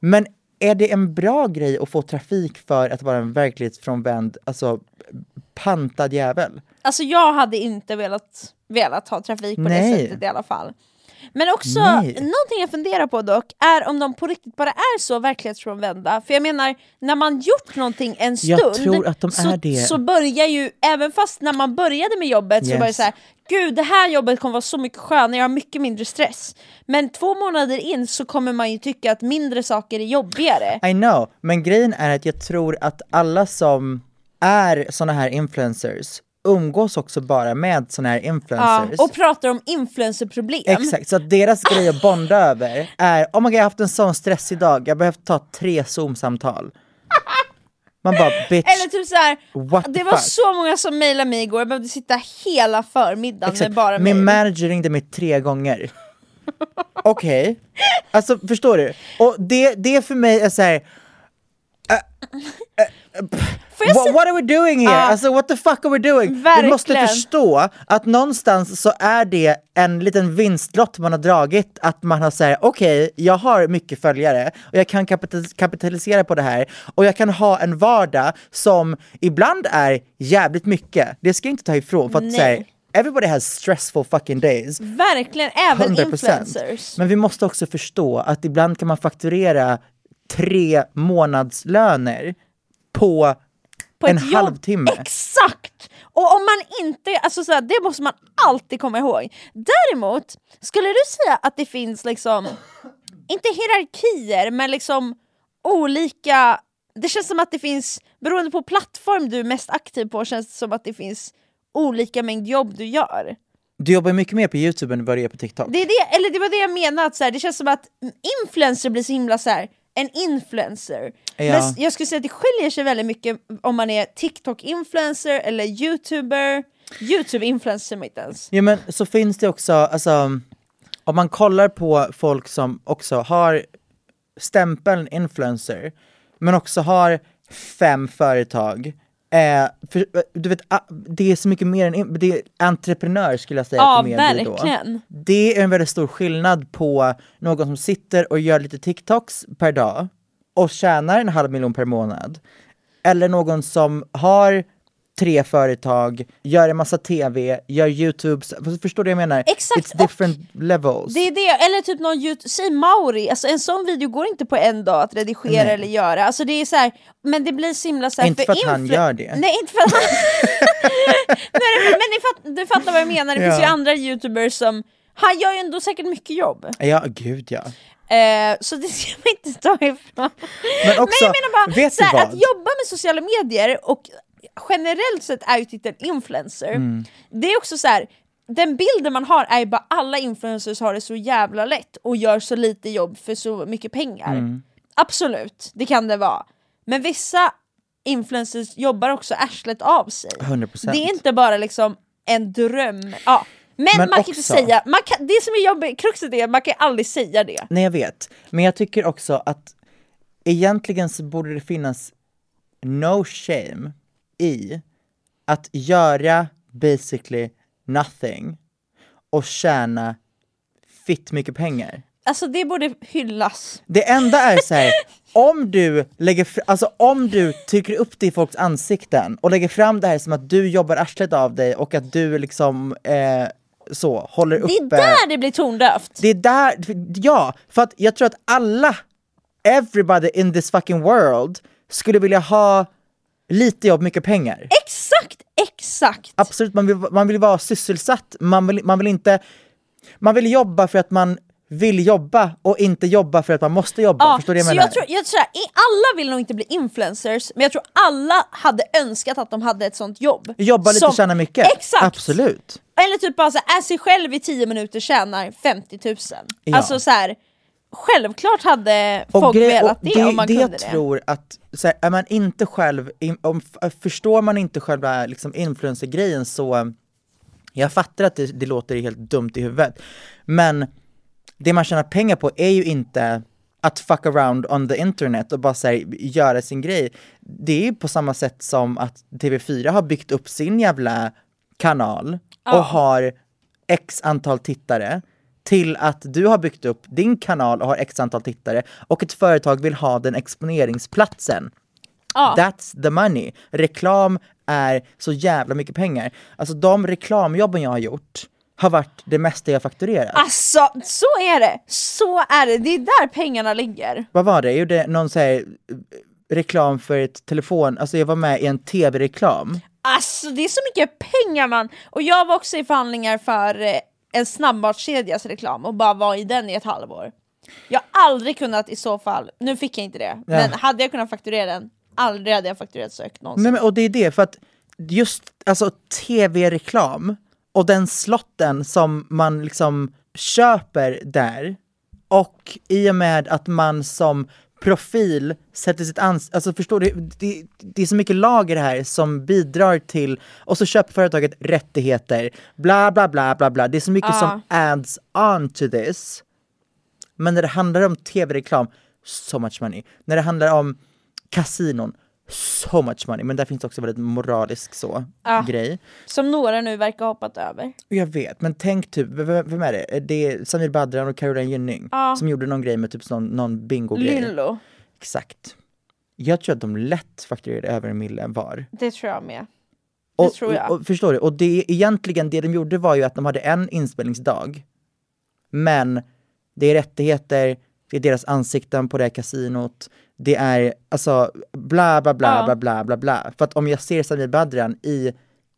Men är det en bra grej att få trafik för att vara en verklighetsfrånvänd, alltså pantad jävel? Alltså jag hade inte velat, velat ha trafik på Nej. det sättet i alla fall. Men också, Nej. någonting jag funderar på dock, är om de på riktigt bara är så verklighetsfrånvända. För jag menar, när man gjort någonting en stund, Jag tror att de så, är det. så börjar ju, även fast när man började med jobbet så Yes. var det så här, gud det här jobbet kommer vara så mycket skönare, jag har mycket mindre stress. Men två månader in så kommer man ju tycka att mindre saker är jobbigare. I know, men grejen är att jag tror att alla som är såna här influencers umgås också bara med såna här Ja, influencers. och pratar om influencerproblem. Exakt, så att deras grej att bonda över är oh my God, jag har haft en sån stressig dag, jag behövt ta tre zoom-samtal. Man bara bitch, Eller typ så här, What the det var fuck? så många som mejlade mig igår, jag behövde sitta hela förmiddagen exakt. med bara min mejl. manager ringde mig tre gånger. Okej, alltså förstår du? Och det, det för mig är såhär, Får jag what, what are we doing here? Ja. Alltså what the fuck are we doing? Vi Verkligen. måste förstå att någonstans så är det en liten vinstlott man har dragit, att man har sagt okej, jag har mycket följare och jag kan kapital- kapitalisera på det här och jag kan ha en vardag som ibland är jävligt mycket, det ska jag inte ta ifrån för att säga Everybody has stressful fucking days. Verkligen, även 100%. influencers. Men vi måste också förstå att ibland kan man fakturera tre månadslöner på, På en ett jobb. halvtimme. Exakt! Och om man inte, alltså så här, det måste man alltid komma ihåg. Däremot, skulle du säga att det finns liksom, inte hierarkier, men liksom olika, det känns som att det finns, beroende på plattform du är mest aktiv på, känns det som att det finns olika mängd jobb du gör. Du jobbar mycket mer på youtube än vad du gör på tiktok. Det, är det, eller det var det jag menade, att så här, det känns som att influencer blir så himla så här, en influencer. Ja. Jag skulle säga att det skiljer sig väldigt mycket om man är TikTok-influencer eller YouTuber. YouTube-influencer inte ens. Ja men så finns det också, alltså om man kollar på folk som också har stämpeln influencer, men också har fem företag, eh, för, du vet, ah, det är så mycket mer än, det är entreprenör skulle jag säga Ja, att mer blir då. verkligen. Det är en väldigt stor skillnad på någon som sitter och gör lite TikToks per dag och tjänar en halv miljon per månad. Eller någon som har tre företag, gör en massa tv, gör youtube, förstår du vad jag menar? Exakt, It's different levels. Det är det, eller typ någon YouTube, säg Mauri, alltså en sån video går inte på en dag att redigera Nej. eller göra. Alltså det är så här, men det blir så himla så här, Inte för att han gör det. Nej inte för att han... Nej, men ni fatt, du fattar vad jag menar, det finns ju Ja. andra youtubers som, han gör ju ändå säkert mycket jobb. Ja, gud ja. Eh, så det ska man inte ta ifrån. Men också, Nej jag menar bara, vet så du här, vad? att jobba med sociala medier och generellt sett är ju titeln influencer, Mm. det är också så här. Den bilden man har är ju bara alla influencers har det så jävla lätt och gör så lite jobb för så mycket pengar. Mm. Absolut, det kan det vara. Men vissa influencers jobbar också arslet av sig. 100%. Det är inte bara liksom en dröm. Ja. Men, Men man kan också- inte säga, man kan, det som är jobbigt, kruxet är, man kan aldrig säga det. Nej jag vet, men jag tycker också att egentligen så borde det finnas no shame i att göra basically nothing och tjäna fitt mycket pengar. Alltså det borde hyllas. Det enda är så här, om du lägger alltså om du trycker upp det i folks ansikten och lägger fram det här som att du jobbar arslet av dig och att du liksom eh, så håller uppe Det är där det blir tondövt. det är där, ja, för att jag tror att alla, everybody in this fucking world skulle vilja ha lite jobb, mycket pengar. Exakt, exakt! Absolut, man vill, man vill vara sysselsatt, man vill, man vill inte, man vill jobba för att man vill jobba och inte jobba för att man måste jobba. Ja, Förstår du vad jag menar? jag tror, jag tror i- alla vill nog inte bli influencers, men jag tror alla hade önskat att de hade ett sånt jobb. Jobba lite Som- och tjäna mycket. Exakt! Absolut. Eller typ bara så här, är sig själv i 10 minuter tjänar 50 000. Ja. Alltså så här, självklart hade Och folk velat och det, om man det kunde jag det. tror att, så här, är man inte själv, om, f- förstår man inte själva liksom, influencer-grejen så, jag fattar att det, det låter helt dumt i huvudet, men det man tjänar pengar på är ju inte att fuck around on the internet och bara så här, göra sin grej. Det är ju på samma sätt som att TV4 har byggt upp sin jävla kanal och har x antal tittare till att du har byggt upp din kanal och har x antal tittare och ett företag vill ha den exponeringsplatsen. Ja. That's the money. Reklam är så jävla mycket pengar. Alltså de reklamjobben jag har gjort har varit det mesta jag fakturerat. Alltså, så är det! Så är det, det är där pengarna ligger. Vad var det? Jag gjorde någon så här, eh, reklam för ett telefon, alltså jag var med i en tv-reklam. Alltså det är så mycket pengar man! Och jag var också i förhandlingar för eh, en snabbmatskedjas reklam och bara var i den i ett halvår. Jag har aldrig kunnat i så fall, nu fick jag inte det, men hade jag kunnat fakturera den, aldrig hade jag fakturerat så högt någonsin. Nej, men, och det är det, för att just alltså tv-reklam och den slotten som man liksom köper där och i och med att man som profil sätter sitt ansikte, alltså förstår du, det, det är så mycket lager här som bidrar till, och så köper företaget rättigheter, bla bla bla bla bla, det är så mycket som adds on to this. Men när det handlar om tv-reklam, so much money. När det handlar om kasinon, so much money. Men där finns också väldigt moralisk så grej. Som några nu verkar ha hoppat över. Jag vet, men tänk typ, vem, vem är det? Det är Samir Badran och Caroline Gynning som gjorde någon grej med typ någon, någon bingo-grej. Lillo, Exakt. Jag tror att de lätt fakturerade över en mille var. det tror jag med. Det Och, tror jag. och, och förstår du? Och det egentligen det de gjorde var ju att de hade en inspelningsdag. Men det är rättigheter, det är deras ansikten på det här kasinot, det är alltså bla bla bla Ja. bla bla bla bla. För att om jag ser Samir Badran i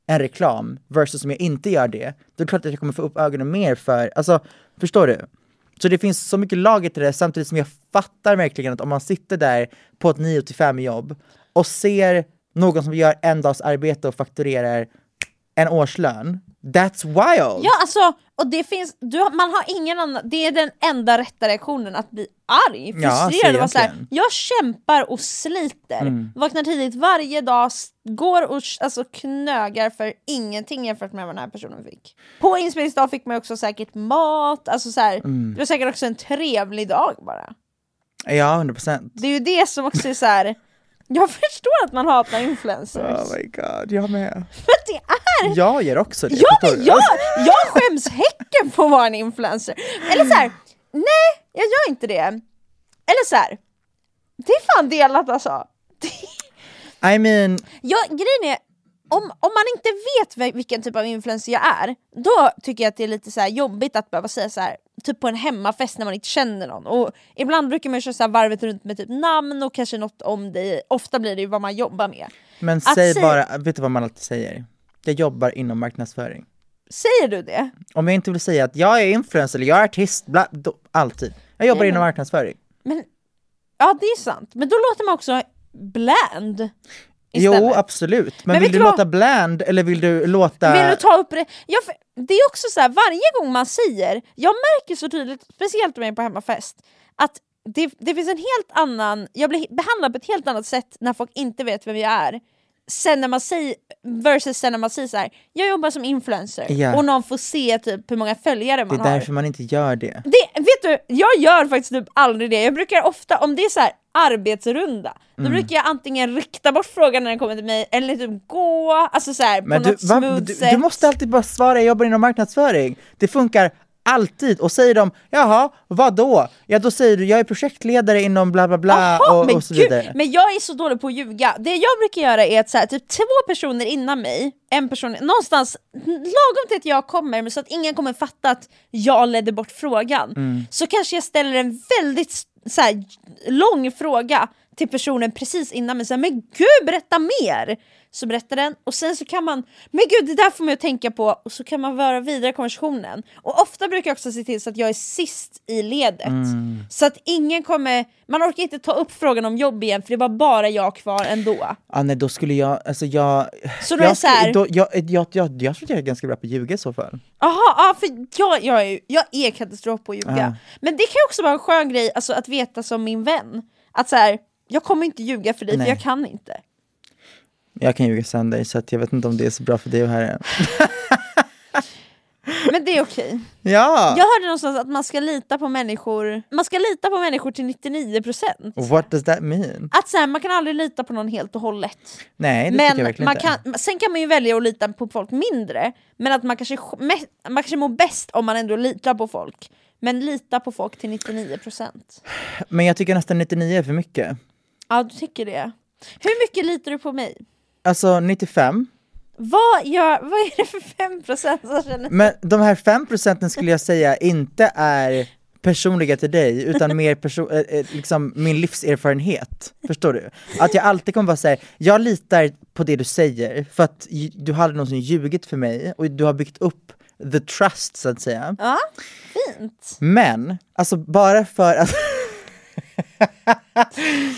en reklam versus om jag inte gör det, då är det klart att jag kommer få upp ögonen mer för, alltså förstår du? Så det finns så mycket lager till det samtidigt som jag fattar verkligen att om man sitter där på ett 9 till 5 jobb och ser någon som gör en dags arbete och fakturerar en årslön, that's wild! Ja alltså, och det finns, du, man har ingen annan, det är den enda rätta reaktionen att bli arg, Ja, alltså, frustrerad och vara såhär, egentligen. jag kämpar och sliter, Mm. vaknar tidigt varje dag, går och alltså, knögar för ingenting jämfört med vad den här personen fick. På inspelningsdag fick man också säkert mat, alltså så här, Mm. det var säkert också en trevlig dag bara. Ja, 100 procent. Det är ju det som också är så här. jag förstår att man hatar influencers, Oh my god, jag med. för det är Jag gör också det. Ja men jag, jag skäms häcken på att vara en influencer. Eller så här, nej jag gör inte det. Eller så här, det är fan delat alltså. I mean, Ja, grejen är, om, om man inte vet vil- vilken typ av influencer jag är, då tycker jag att det är lite så jobbigt att behöva säga så här, typ på en hemmafest när man inte känner någon. Och ibland brukar man köra så varvet runt med typ namn och kanske något om dig, ofta blir det ju vad man jobbar med. men Att säg bara, vet du vad man alltid säger? Jag jobbar inom marknadsföring. Säger du det? Om jag inte vill säga att jag är influencer eller jag är artist, bla, då, alltid. Jag jobbar Nej, inom marknadsföring. Men, ja det är sant, men då låter man också bland Jo, istället. absolut. Men, Men vill du vad? låta bland eller vill du låta... Vill du ta upp det? Ja, det är också så här, varje gång man säger, jag märker så tydligt, speciellt med mig på hemmafest, att det, det finns en helt annan, jag blir behandlad på ett helt annat sätt när folk inte vet vem jag är. Sen när man säger, versus sen när man säger så här, jag jobbar som influencer Ja. och någon får se typ hur många följare Det man är har. därför man inte gör det. Det, vet du, jag gör faktiskt typ aldrig det. Jag brukar ofta, om det är så här arbetsrunda, då brukar jag antingen rikta bort frågan när den kommer till mig, eller typ gå, alltså så här, Men på du, något va, smooth du, sätt. du måste alltid bara svara, jag jobbar inom marknadsföring. Det funkar alltid. Och säger de, jaha, vad då? Ja då säger du, jag är projektledare inom bla bla bla Jaha, och, men och så gud, vidare. Men jag är så dålig på att ljuga. Det jag brukar göra är att så här, typ två personer innan mig, en person, någonstans lagom till att jag kommer, men så att ingen kommer fatta att jag ledde bort frågan, Mm. så kanske jag ställer en väldigt så här, lång fråga till personen precis innan men så här, men gud berätta mer! Så berättar den, och sen så kan man, men gud det där får man ju tänka på, och så kan man föra vidare konversationen. Och ofta brukar jag också se till så att jag är sist i ledet. Mm. Så att ingen kommer, man orkar inte ta upp frågan om jobb igen för det var bara jag kvar ändå. Ah, nej, då skulle jag, alltså jag... Så då jag, är så här- då, jag, jag, jag, jag, jag tror att jag är ganska bra på att ljuga i så fall. Jaha, ja, för jag, jag, är, jag är katastrof på att ljuga. Ja. Men det kan också vara en skön grej alltså, att veta som min vän. Att så här, jag kommer inte ljuga för dig Nej. för jag kan inte. Jag kan ljuga sönder så att jag vet inte om det är så bra för dig att höra. Men det är okej. Ja! Jag hörde någonstans att man ska lita på människor, man ska lita på människor till 99%. What does that mean? Att så här, man kan aldrig lita på någon helt och hållet. Nej, det tycker jag Men verkligen man inte. kan, sen kan man ju välja att lita på folk mindre, men att man kanske, man kanske mår bäst om man ändå litar på folk. Men lita på folk till 99%. Men jag tycker nästan 99 är för mycket. Ja, du tycker det. Hur mycket litar du på mig? Alltså 95. Vad, gör, vad är det för 5% som känner... Men de här 5 procenten skulle jag säga inte är personliga till dig, utan mer perso- eh, eh, liksom min livserfarenhet. Förstår du? Att jag alltid kommer vara såhär, jag litar på det du säger, för att du aldrig någonsin ljugit för mig, och du har byggt upp the trust så att säga. Ja, fint. Men, alltså bara för att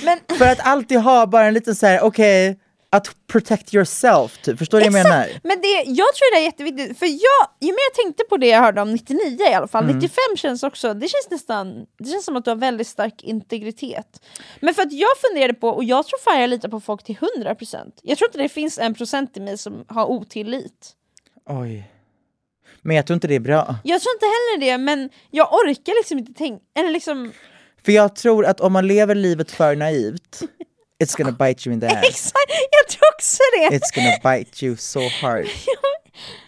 Men För att alltid ha bara en liten så här: okej, att protect yourself typ, förstår du vad jag menar? Men det, jag tror det är jätteviktigt, för jag, ju mer jag tänkte på det jag hörde om 99 i alla fall, Mm. 95 känns också, det känns nästan, det känns som att du har väldigt stark integritet. Men för att jag funderade på, och jag tror fan jag litar på folk till 100%. Jag tror inte det finns en procent i mig som har otillit. Oj. Men jag tror inte det är bra. Jag tror inte heller det, men jag orkar liksom inte tänka, eller liksom, För jag tror att om man lever livet för naivt, it's gonna bite you in the ass. exakt, jag tror också det! It's gonna bite you so hard.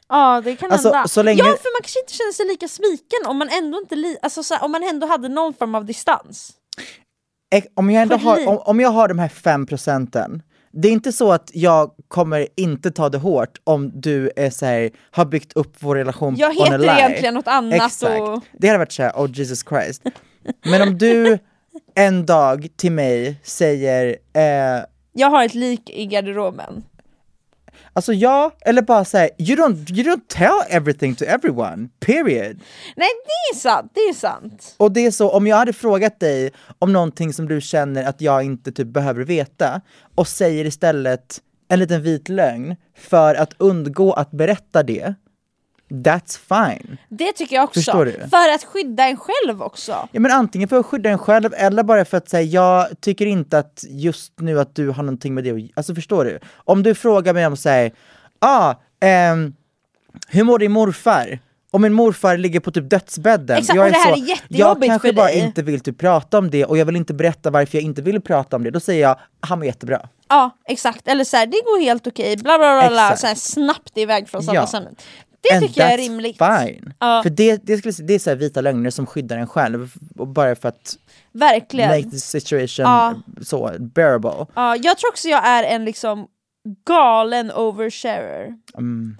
Ja det kan Alltså, hända. så länge- Ja för man kanske inte känner sig lika sviken om man ändå inte li- alltså, så här, om man ändå hade någon form av distans. Om jag, ändå har, om, om jag har de här fem procenten, det är inte så att jag kommer inte ta det hårt om du är så här, har byggt upp vår relation Jag on a heter lie. egentligen något annat Exakt. och- Det hade varit såhär, oh Jesus Christ. Men om du en dag till mig säger, eh, Jag har ett lik i garderoben. alltså ja, eller bara säga you don't, you don't tell everything to everyone, period. Nej det är sant, det är sant. Och det är så, om jag hade frågat dig om någonting som du känner att jag inte typ behöver veta, och säger istället en liten vit lögn för att undgå att berätta det, that's fine. Det tycker jag också. Förstår du? För att skydda en själv också. Ja men antingen för att skydda en själv eller bara för att säga jag tycker inte att just nu att du har någonting med det Alltså förstår du? Om du frågar mig om säg, ah, ehm, hur mår din morfar? Och min morfar ligger på typ dödsbädden. Exakt, jag och det här är jag jättejobbigt kanske för bara dig. inte vill typ prata om det och jag vill inte berätta varför jag inte vill prata om det. Då säger jag, han mår jättebra. Ja exakt, eller så här, det går helt okej, bla bla bla, bla så här, snabbt iväg från samma Ja. Det And tycker jag är rimligt. fine. Ja. För det, det, skulle, det är så vita lögner som skyddar en själv, och bara för att Verkligen. make the situation Ja. så bearable. Ja, jag tror också jag är en liksom galen oversharer. Mm.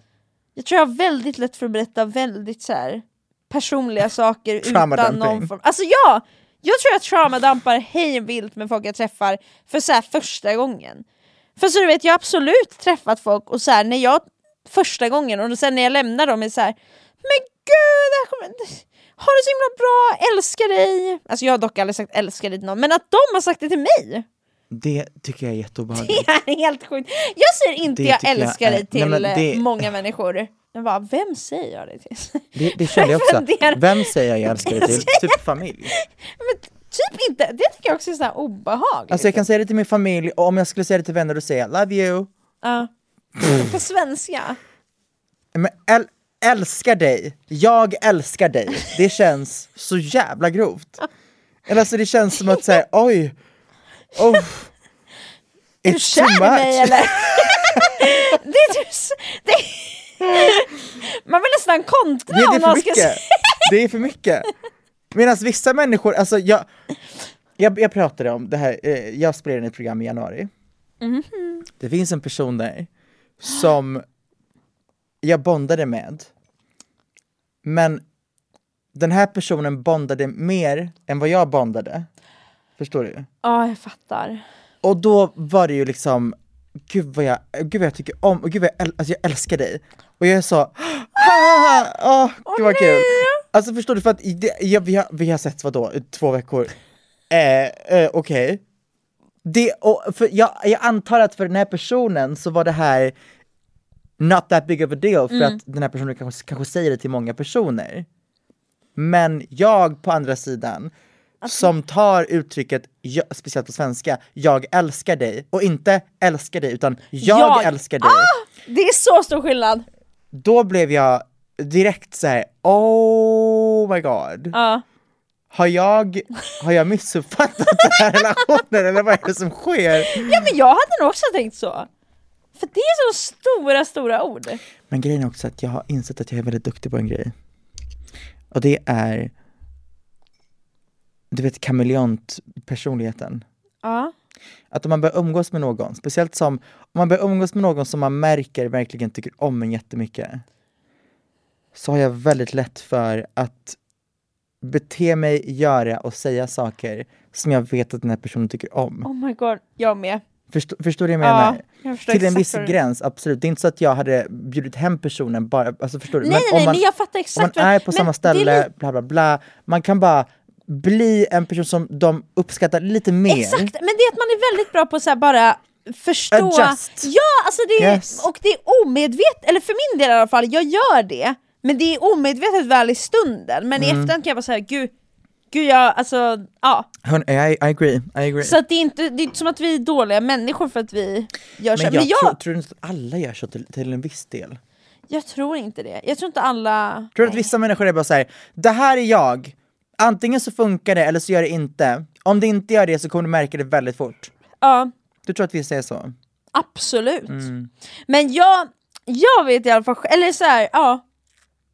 Jag tror jag har väldigt lätt för att berätta väldigt så här personliga saker utan någon form... Alltså ja! Jag tror jag traumadampar hej vilt med folk jag träffar för så här första gången. För så du vet, jag har absolut träffat folk och så här, när jag första gången och sen när jag lämnar dem är så här Men gud, det kommer... har det så himla bra, älskar dig. Alltså jag har dock aldrig sagt älskar dig till någon, men att de har sagt det till mig. Det tycker jag är jätteobehagligt. Det är helt sjukt. Jag säger inte Det jag jag älskar är- dig till Nej, det- eh, många människor. Jag bara, vem säger jag det till? Det, det kände jag också. Vem säger jag jag älskar dig till? Typ familj. Men typ inte, det tycker jag också är så här obehagligt. Alltså jag kan säga det till min familj, och om jag skulle säga det till vänner då säger jag love you. Ja. På svenska. Men äl älskar dig, jag älskar dig. Det känns så jävla grovt. Eller alltså det känns som att säga oj, Oh. Är du kär i mig eller? det är s- det Man vill nästan kontra Ja, det är för ska mycket. säga Det är för mycket. Medan vissa människor, alltså jag, jag, jag pratade om det här, eh, jag spelade in ett program i januari. Mhm. Det finns en person där som jag bondade med. Men den här personen bondade mer än vad jag bondade. Förstår du? Ja, jag fattar. Och då var det ju liksom, gud vad jag, gud vad jag tycker om, och gud vad jag, äl- alltså jag älskar dig. Och jag är så, åh, gud vad kul. Alltså förstår du, för att det, ja, vi, har, vi har sett vadå, två veckor. Eh, eh, Okej. Det, och jag, jag antar att för den här personen så var det här not that big of a deal för att den här personen kanske, kanske säger det till många personer. Men jag på andra sidan, som tar uttrycket, jag, speciellt på svenska, jag älskar dig, och inte älskar dig utan jag, Jag- älskar dig. Det är så stor skillnad. Då blev jag direkt så här: oh my god. Ja. Har jag, har jag missuppfattat den här relationen eller vad är det som sker? ja, men jag hade nog också tänkt så. För det är så stora, stora ord. Men grejen är också att jag har insett att jag är väldigt duktig på en grej. Och det är, du vet kameleont-personligheten. Ja. Att om man börjar umgås med någon, speciellt som, om man börjar umgås med någon som man märker verkligen tycker om en jättemycket, så har jag väldigt lätt för att bete mig, göra och säga saker som jag vet att den här personen tycker om. Oh my god, jag med. Förstår, förstår du vad jag menar? Ja, jag Till en viss gräns, absolut. Det är inte så att jag hade bjudit hem personen bara, alltså förstår du? Nej, nej, om nej, man, men jag fattar om exakt. man vad- är på men samma ställe, li- bla bla bla, man kan bara bli en person som de uppskattar lite mer. Exakt, men det är att man är väldigt bra på här bara förstå. Adjust. Ja, alltså det är, Yes. och det är omedvetet, eller för min del i alla fall, jag gör det. Men det är omedvetet väl i stunden, men Mm. i efterhand kan jag bara säga gud, gud jag, alltså, ja. Hörn, I, I agree, I agree. Så att det, är inte, det är inte som att vi är dåliga människor för att vi gör så. men Men jag, jag, tror, tror inte att alla gör så till, till en viss del. jag tror inte det. Jag tror inte alla... Tror du att vissa människor är bara såhär, det här är jag, antingen så funkar det eller så gör det inte. Om det inte gör det så kommer du märka det väldigt fort. Ja, Du tror att vissa är så? absolut. Mm. Men jag, jag vet i alla fall, eller så här, ja.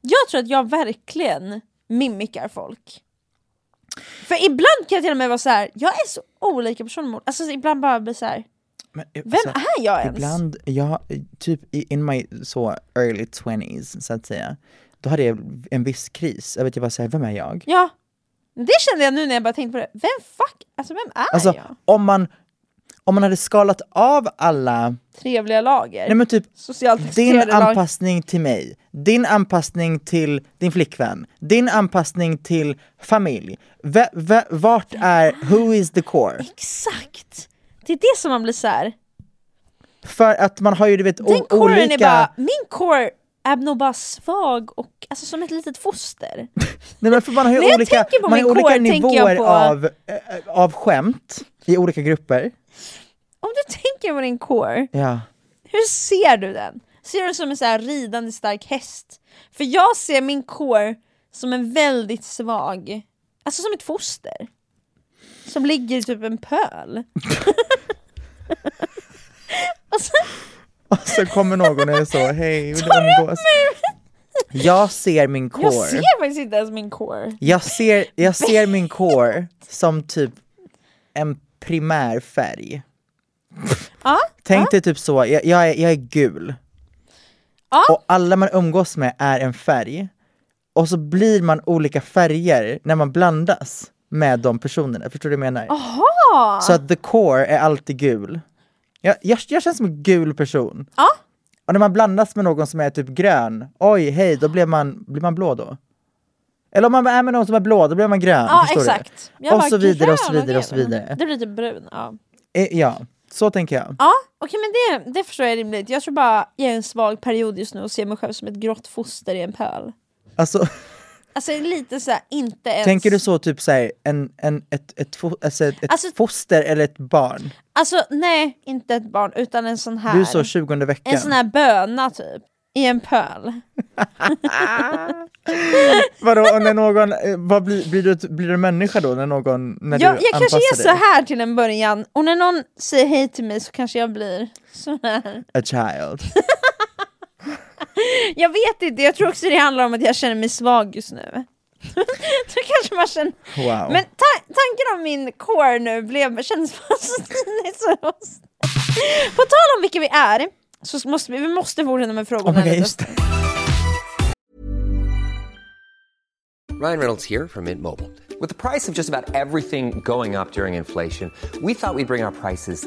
Jag tror att jag verkligen mimikar folk. För ibland kan jag till och med vara så här. jag är så olika personer mot, alltså ibland bara blir så här. Men, eh, vem alltså, är jag ens? Ibland, jag, typ in my så early 20s så att säga, då hade jag en viss kris, jag vet jag bara säga vem är jag? Ja, det kände jag nu när jag bara tänkte på det. Vem fuck, alltså vem är Alltså jag? om man, om man hade skalat av alla, Trevliga lager. nej men typ Socialt din accepterade lag. anpassning till mig, din anpassning till din flickvän, din anpassning till familj. V- v- vart är, who is the core? Exakt! Det är det som man blir så här. För att man har ju du vet Den o- coren olika... är bara, min core nog bara svag och alltså som ett litet foster. Nej, men för man har ju olika, man har olika jag nivåer på- av, eh, av skämt i olika grupper. Om du tänker på din core, Ja. hur ser du den? Ser du den som en så här ridande stark häst? För jag ser min core som en väldigt svag, alltså som ett foster. Som ligger i typ en pöl. och sen, Och så kommer någon och är så, hej, vill du umgås? Jag ser min core. jag ser faktiskt inte ens min core. Jag ser, jag ser min core som typ en primär färg. Ja, Tänk dig typ så, jag, jag, är, jag är gul. Ja. Och alla man umgås med är en färg. Och så blir man olika färger när man blandas med de personerna, förstår du vad jag menar? Aha. Så att the core är alltid gul. Jag, jag, jag känns som en gul person. Ja. Och när man blandas med någon som är typ grön, oj hej, då blir man, blir man blå då? Eller om man är med någon som är blå, då blir man grön. Ja förstår exakt. Du? Och bara, så vidare och så grön vidare och så grön. vidare. Det blir typ brun. Ja, Eh, Ja, så tänker jag. ja okej men det, det förstår jag rimligt. Jag tror bara jag är i en svag period just nu och ser mig själv som ett grått foster i en pöl. Alltså, Alltså lite såhär, inte ens... tänker du så typ såhär, en, en, ett, ett, alltså ett, ett Alltså- foster eller ett barn? Alltså nej, inte ett barn utan en sån här... Du är så 20 veckan. En sån här böna typ. i en pöl. Vadå, och när någon, eh, vad blir, blir, du, blir du människa då när någon, när Jag, du jag kanske är anpassar så dig? här till en början, och när någon säger hej till mig så kanske jag blir så här. A child. Jag vet inte, jag tror också det handlar om att jag känner mig svag just nu. så kanske man känner... Wow. Men ta tanken om min core nu blev, kändes bara så På tal om vilka vi är, så måste vi, vi måste fortsätta med frågorna. Oh God. Ryan Reynolds here from Mint Mobile. With the price of just about everything going up during inflation, we thought we'd bring our prices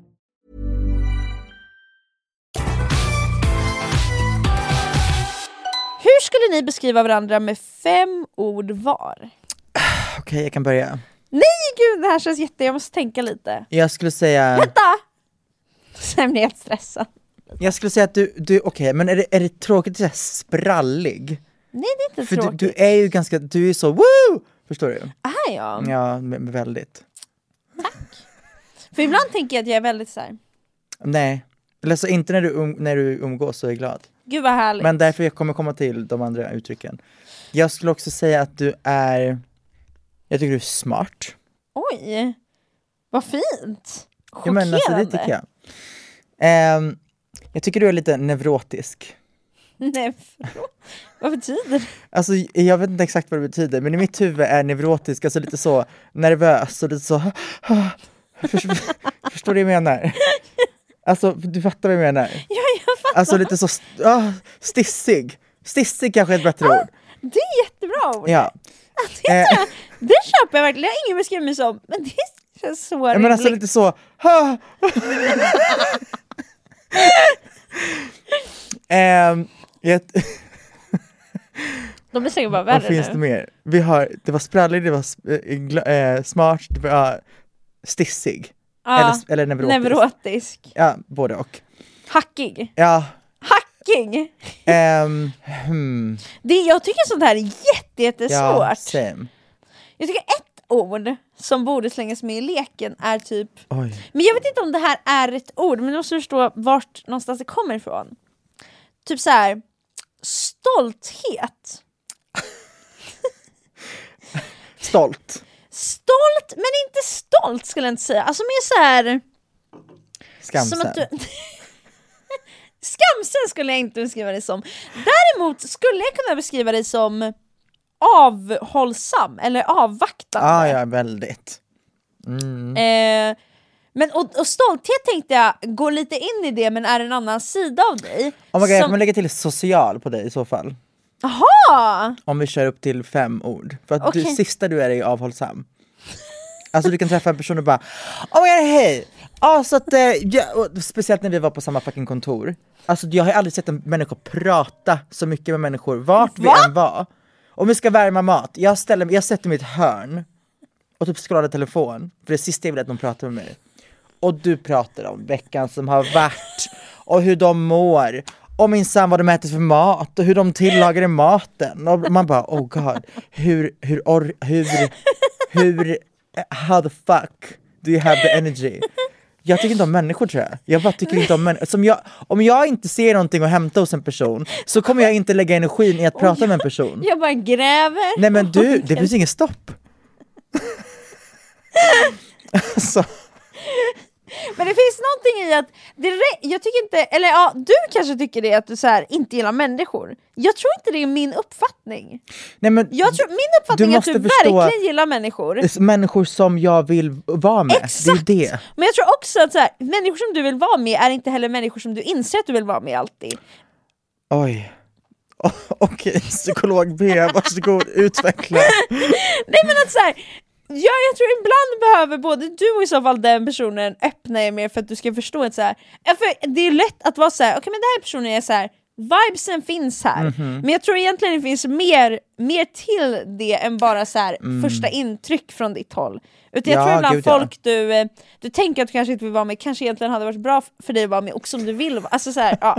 Hur skulle ni beskriva varandra med fem ord var? Okej, jag kan börja. Nej gud, det här känns jätte... Jag måste tänka lite. Jag skulle säga, Vänta! Sen blir jag helt stressad. jag skulle säga att du, du okej, men är det, är det tråkigt att säga sprallig? Nej det är inte För du, tråkigt. du är ju ganska, du är så woo! Förstår du? Är jag? Ja, väldigt. För ibland tänker jag att jag är väldigt så här. Nej, eller så inte när du, um, när du umgås så är glad. Gud vad härligt. Men därför jag kommer komma till de andra uttrycken. Jag skulle också säga att du är, jag tycker du är smart. Oj, vad fint! Ja, Chockerande. men alltså det tycker jag. Ehm, jag tycker du är lite neurotisk. Nej, förlåt. vad betyder det? Alltså jag vet inte exakt vad det betyder, men i mitt huvud är neurotisk alltså lite så nervös och lite så Förstår, förstår du vad jag menar? Alltså du fattar vad jag menar? Ja, jag fattar. Alltså lite så st- ah, stissig. Stissig kanske är ett bättre ord. Det är jättebra ord. Ja. Det, Eh, det köper jag verkligen, jag har ingen beskrivit mig som, men det känns så Ja, men alltså rimligt. lite så! Ehm, jag, De är säkert bara vad värre finns nu. det mer? Vi har, det var sprallig, det var eh, smart, det var stissig. Ja, eller, eller neurotisk. neurotisk. Ja, både och. Hackig. Ja, Hackig! ehm, hmm, Det, jag tycker sånt här är jätte, jättesvårt. ja, same. Jag tycker ett ord som borde slängas med i leken är typ, Oj. men jag vet inte om det här är ett ord, men du måste förstå vart någonstans det kommer ifrån. Typ så här stolthet. Stolt. Stolt, men inte stolt skulle jag inte säga. Alltså mer så här... Skamsen. Du... Skamsen skulle jag inte beskriva dig som. Däremot skulle jag kunna beskriva dig som avhållsam eller avvaktande. Ah, ja, väldigt. Mm. Eh, men, och, och stolthet tänkte jag går lite in i det men är en annan sida av dig. Oh my God, jag som- kommer lägga till social på dig i så fall. Jaha! Om vi kör upp till fem ord. För att Okej. du, sista du är är ju avhållsam. Alltså du kan träffa en person och bara Oh my God, hej! Ja, så att, eh, ja, speciellt när vi var på samma fucking kontor. Alltså jag har aldrig sett en människa prata så mycket med människor vart vi än var. Om vi ska värma mat, jag, ställer, jag sätter mig i ett hörn och typ scrollar telefon, för det sista jag vill att någon pratar med mig. Och du pratar om veckan som har varit och hur de mår och minsann vad de äter för mat och hur de tillagar i maten och man bara oh god, hur, hur, or, hur, hur how the fuck do you have the energy? Jag tycker inte om människor tror jag. Jag bara tycker inte om människor. Jag, om jag inte ser någonting att hämta hos en person så kommer jag inte lägga energin i att prata med en person. Jag bara gräver. Nej men du, det finns inget stopp. alltså, Men det finns någonting i att, det jag tycker inte, eller ja, du kanske tycker det att du så här, inte gillar människor. Jag tror inte det är min uppfattning. nej men Jag tror, min uppfattning är att du verkligen gillar människor. människor som jag vill vara med, Exakt! det är det. Men jag tror också att så här, människor som du vill vara med är inte heller människor som du inser att du vill vara med alltid. Oj. Okej, psykolog B, varsågod utveckla. Nej men att så här, ja, jag tror ibland behöver både du och i så fall den personen öppna er mer för att du ska förstå att så här, ja, för det är lätt att vara så här, okej men den här personen är så här vibesen finns här, Mhm. men jag tror egentligen det finns mer, mer till det än bara så här, första intryck från ditt håll. Utan jag Mm. Ja, tror ibland gud, ja. folk du, eh, du tänker att du kanske inte vill vara med, kanske egentligen hade varit bra för dig att vara med och som du vill vara. Alltså så, här, ja.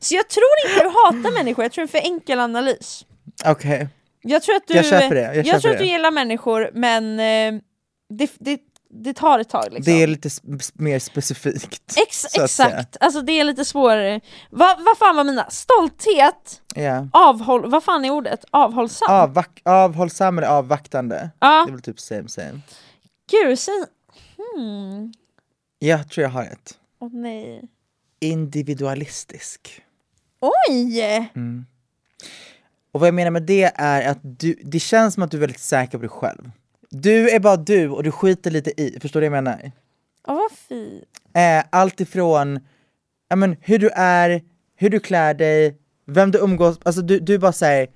så jag tror inte du hatar människor, jag tror det är för enkel analys. Okej, Jag tror att du, Jag köper det, jag köper tror att du gillar människor men eh, det, det, det tar ett tag liksom. det är lite mer specifikt. Ex, exakt, alltså det är lite svårare. Vad vad fan var mina? Stolthet, Ja. avhåll, vad fan är ordet? Avhållsam? Avvak- avhållsam eller avvaktande? Ja. Det är väl typ same same. Gud, sen... Hmm. Jag tror jag har ett. Åh nej. Individualistisk. Oj! Mm. Och vad jag menar med det är att du, det känns som att du är väldigt säker på dig själv. Du är bara du och du skiter lite i, förstår du vad jag menar? Åh vad fint. Eh, allt ifrån ja, men, hur du är, hur du klär dig, vem du umgås, alltså du, du bara säger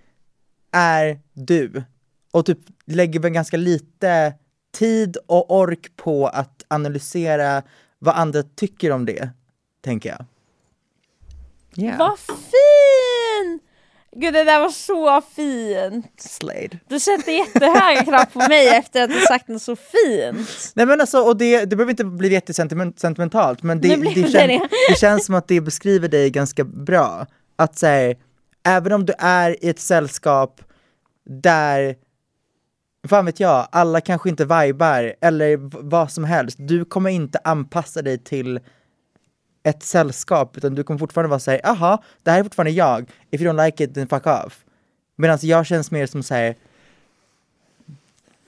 är du. Och typ lägger väl ganska lite tid och ork på att analysera vad andra tycker om det, tänker jag. Yeah. Vad fin! Gud det där var så fint. Slade. Du sätter jättehöga krav på mig efter att du sagt något så fint. Nej men alltså, och det, det behöver inte bli jättesentimentalt men det, det, det kän, det. känns som att det beskriver dig ganska bra. Att säga, även om du är i ett sällskap där, fan vet jag, alla kanske inte vibar eller vad som helst, du kommer inte anpassa dig till ett sällskap utan du kommer fortfarande vara såhär, aha, det här är fortfarande jag, if you don't like it then fuck off. Medan jag känns mer som såhär,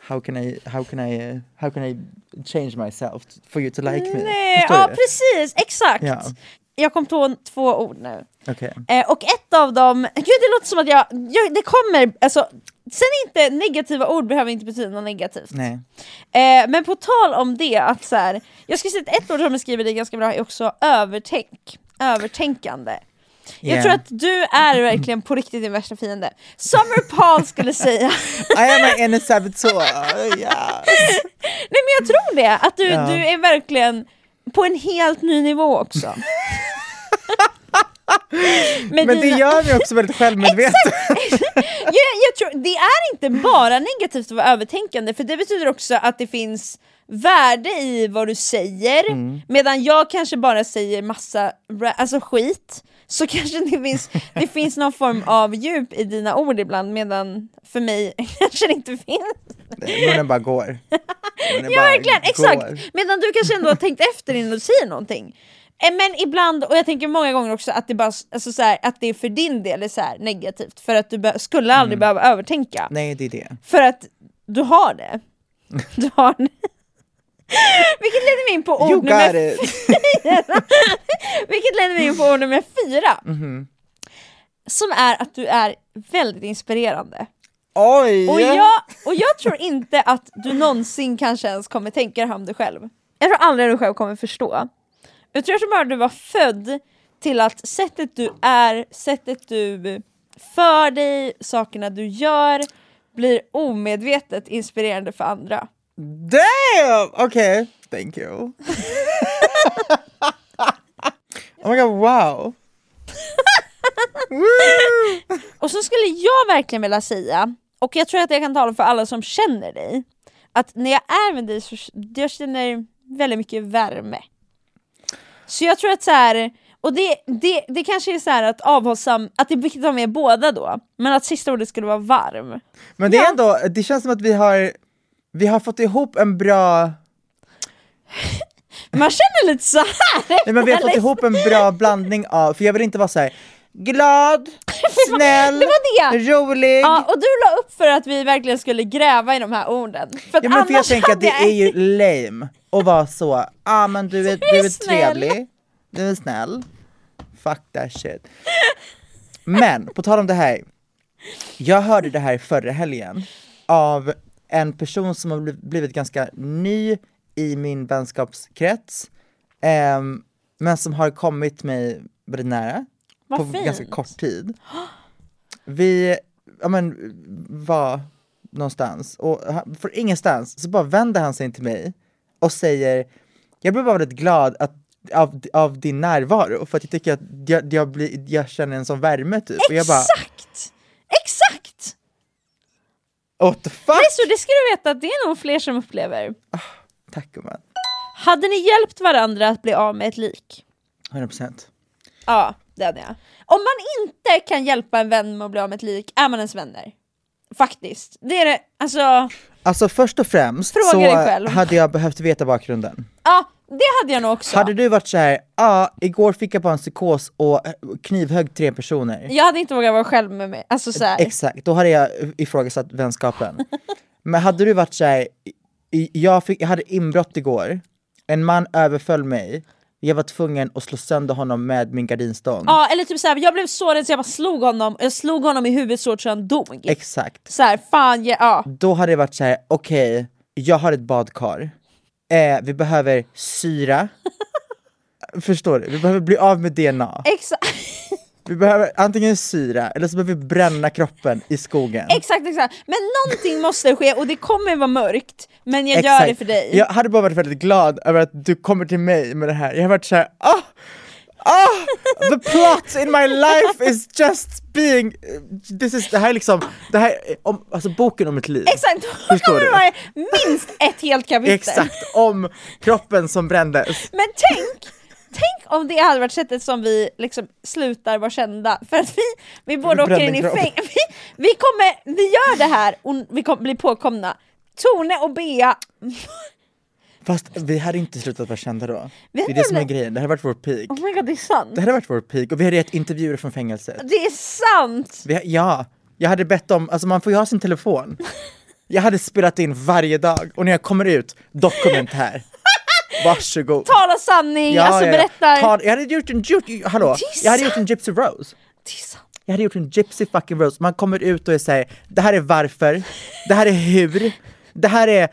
how can I, how can I, how can I change myself for you to like me? Nej, ja precis, exakt. Ja. Jag kom på två ord nu. Okej. Eh, och ett av dem, gud det låter som att jag, jag det kommer, alltså, sen inte negativa ord behöver inte betyda något negativt. Nej. Eh, men på tal om det, att så här, jag skulle säga att ett ord som beskriver det ganska bra är också övertänk, övertänkande. Jag Yeah. tror att du är verkligen på riktigt din värsta fiende. Summer Paul skulle säga, I am my inner saboteur, yes. nej men jag tror det, att du, Ja. du är verkligen på en helt ny nivå också. Men det dina- gör mig också väldigt självmedveten. jag, jag tror, det är inte bara negativt att vara övertänkande, för det betyder också att det finns värde i vad du säger, Mm. medan jag kanske bara säger massa alltså skit, så kanske det finns, det finns någon form av djup i dina ord ibland, medan för mig kanske det inte finns. Munnen bara går. Munnen Ja verkligen, exakt! går. Medan du kanske ändå har tänkt efter innan du säger någonting. Eh, Men ibland, och jag tänker många gånger också att det, bara, alltså så här, att det är för din del är så här negativt, för att du skulle aldrig Mm. behöva övertänka. Nej, det är det. För att du har det. Du har det. Vilket leder mig in på ord You nummer fyra. Vilket leder mig in på ord nummer fyra. Mhm. Som är att du är väldigt inspirerande. Oj! Och jag, och jag tror inte att du någonsin kanske ens kommer tänka det om dig själv. Jag tror aldrig du själv kommer förstå. Jag tror bara att du var född till att sättet du är, sättet du för dig, sakerna du gör blir omedvetet inspirerande för andra. Damn! Okej, thank you. oh my god, wow. Och så skulle jag verkligen vilja säga, och jag tror att jag kan tala för alla som känner dig, att när jag är med dig så jag känner väldigt mycket värme. Så jag tror att så här, och det, det, det kanske är så här att avhållsam, att det är viktigt att ha med båda då, men att sista ordet skulle vara varm. Men det är ändå, det känns som att vi har vi har fått ihop en bra, Man känner lite så här nej men vi har fått ihop en bra blandning av, för jag vill inte vara så här glad, snäll, Det var det! rolig. Ja, och du la upp för att vi verkligen skulle gräva i de här orden. För att Ja, men för jag tänker att det är ju lame att vara så, ja ah, men du är, du är är snäll. trevlig, du är snäll. Fuck that shit. Men på tal om det här, jag hörde det här förra helgen av en person som har bli- blivit ganska ny i min vänskapskrets, ehm, men som har kommit mig väldigt nära Vad på fint. ganska kort tid. Vi, ja men, var någonstans och han- från ingenstans så bara vänder han sig till mig och säger jag blev bara väldigt glad att, av, av din närvaro för att jag tycker att jag, jag, blir, jag känner en sån värme typ. Och jag bara, Exakt! What the fuck? Nej, så det ska du veta att det är nog fler som upplever. Tack gumman. Hade ni hjälpt varandra att bli av med ett lik? 100%. Ja, det hade jag. Om man inte kan hjälpa en vän med att bli av med ett lik, är man ens vänner? Faktiskt. Det är det, alltså, Alltså först och främst Fråga så hade jag behövt veta bakgrunden. ja, det hade jag nog också. Hade du varit såhär, ja ah, igår fick jag bara en psykos och eh, knivhögg tre personer. Jag hade inte vågat vara själv med mig. Alltså så här. Exakt, då hade jag ifrågasatt vänskapen. Men hade du varit såhär, i- jag, fick, jag hade inbrott igår, en man överföll mig, jag var tvungen att slå sönder honom med min gardinstång. Ja, eller typ såhär, jag blev så rädd så jag bara slog honom, jag slog honom i huvudet så att han dog. Exakt. Så här, fan, ja, ja. Då hade det varit såhär, okej, jag har ett badkar, eh, vi behöver syra, förstår du? Vi behöver bli av med DNA. Exakt, Vi behöver antingen syra, eller så behöver vi bränna kroppen i skogen. exakt, exakt. Men någonting måste ske och det kommer vara mörkt, men jag gör det för dig. Jag hade bara varit väldigt glad över att du kommer till mig med det här. Jag har varit såhär, ah! Ah! The plot in my life is just being... This is, det här är liksom, det här är om, alltså boken om ett liv. Exakt, då kommer det vara minst ett helt kapitel. Exakt, om kroppen som brändes. Men tänk, tänk om det hade varit sättet som vi liksom slutar vara kända, för att vi, vi båda åker in i fängelse. Vi, vi, kommer, vi gör det här och vi kommer bli påkomna. Tone och Bea, Fast vi hade inte slutat vara kända då. Det är det som är grejen, det hade varit vår peak. oh my god det är sant. Det hade varit vår peak och vi hade gett intervjuer från fängelset. Det är sant! Vi, ja, jag hade bett om, alltså man får ju ha sin telefon. Jag hade spelat in varje dag och när jag kommer ut, dokumentär. Varsågod. Tala sanning, Ja, alltså ja, ja. berättar. Ta, jag hade gjort en, gjort, hallå, jag hade gjort en Gypsy Rose. Sant. Jag hade gjort en Gypsy fucking Rose. Man kommer ut och säger det här är varför, det här är hur, det här är eh,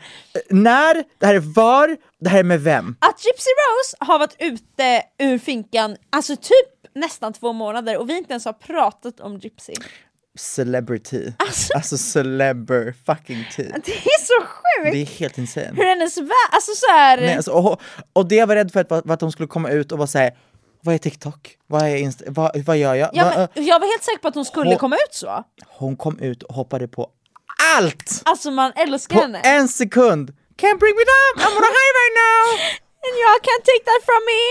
när, det här är var, det här är med vem. Att Gypsy Rose har varit ute ur finkan, alltså typ nästan två månader och vi inte ens har pratat om Gypsy. Celebrity. Alltså- Alltså, celebr fucking T. Det är så sjukt! Det är helt insane. Hur hennes värld, alltså såhär... Nej, alltså, och, och det jag var rädd för att, var att de skulle komma ut och vara såhär, vad är TikTok? Vad, är Insta? Vad, vad gör jag? ja, Vad- men, jag var helt säker på att hon skulle Hon- komma ut så. Hon kom ut och hoppade på allt! Alltså man älskar På henne. en sekund! Can't bring me down, I'm on a high right now! And y'all can't take that from me.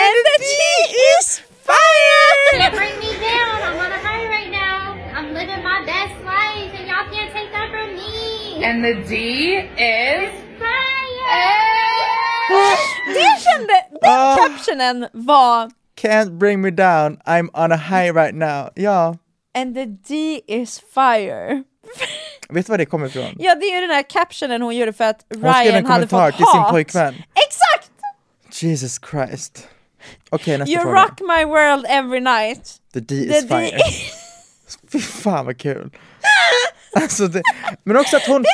And the tea is fire! Can't bring me down. I'm on a high living my best life, and y'all can't take that from me. And the D is Fire! Det kände, den Ah. captionen var Can't bring me down, I'm on a high right now. Ja, And the D is fire. vet du var det kommer ifrån? Ja det är ju den här captionen hon gjorde för att Hon skrev Ryan en hade kommentar fått till sin hat. pojkvän. Exakt! Jesus Christ. Okej, nästa You fråga. rock my world every night. The D The is D fire. Fy fan vad kul. Alltså det, men också att hon, Det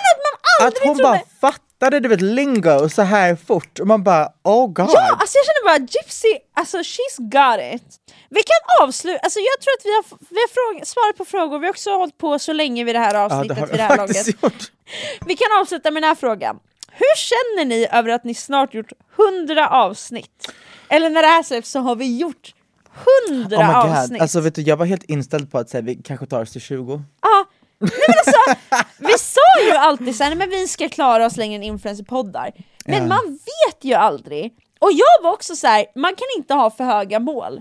att hon bara fattade du vet lingo så här fort och man bara oh god. Ja, alltså jag känner bara Gypsy, alltså she's got it. Vi kan avsluta, alltså jag tror att vi har, vi har fråga, svarat på frågor, vi har också hållit på så länge vid det här ja, avsnittet det har vid det här laget. gjort. Vi kan avsluta med den här frågan. Hur känner ni över att ni snart gjort 100 avsnitt? Eller när det här släpps så har vi gjort 100 Oh avsnitt. alltså vet du jag var helt inställd på att säga, vi kanske tar oss till 20. Ja. Nej, men alltså, vi sa ju alltid såhär, men vi ska klara oss längre än influencerpoddar. Men Ja. man vet ju aldrig. Och jag var också så här: man kan inte ha för höga mål.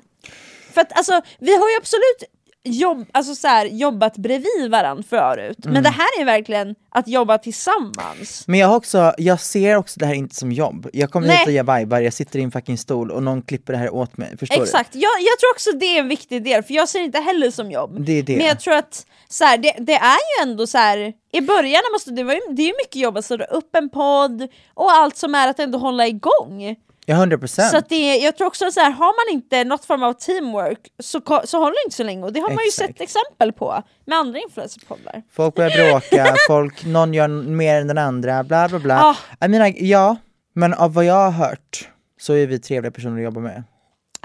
För att alltså, vi har ju absolut jobb, alltså så här, jobbat bredvid varandra förut. Men Mm. det här är verkligen att jobba tillsammans. Men jag har också, jag ser också det här inte som jobb. Jag kommer Nej. hit och jag vibar, jag sitter i en fucking stol och någon klipper det här åt mig. Förstår Exakt, jag, jag tror också det är en viktig del, för jag ser det inte heller som jobb. du? Det är det. Men jag tror att så här, det, det är ju ändå så här. i början måste, det, var ju, det är mycket jobb att starta upp en podd och allt som är att ändå hålla igång. Ja, 100 procent. Så att det, jag tror också så här, har man inte något form av teamwork så, så håller det inte så länge och det har man ju sett exempel på med andra influencerpoddar. Folk börjar bråka, folk, någon gör mer än den andra, bla bla bla. Ah. Jag menar, ja, men av vad jag har hört så är vi trevliga personer att jobba med.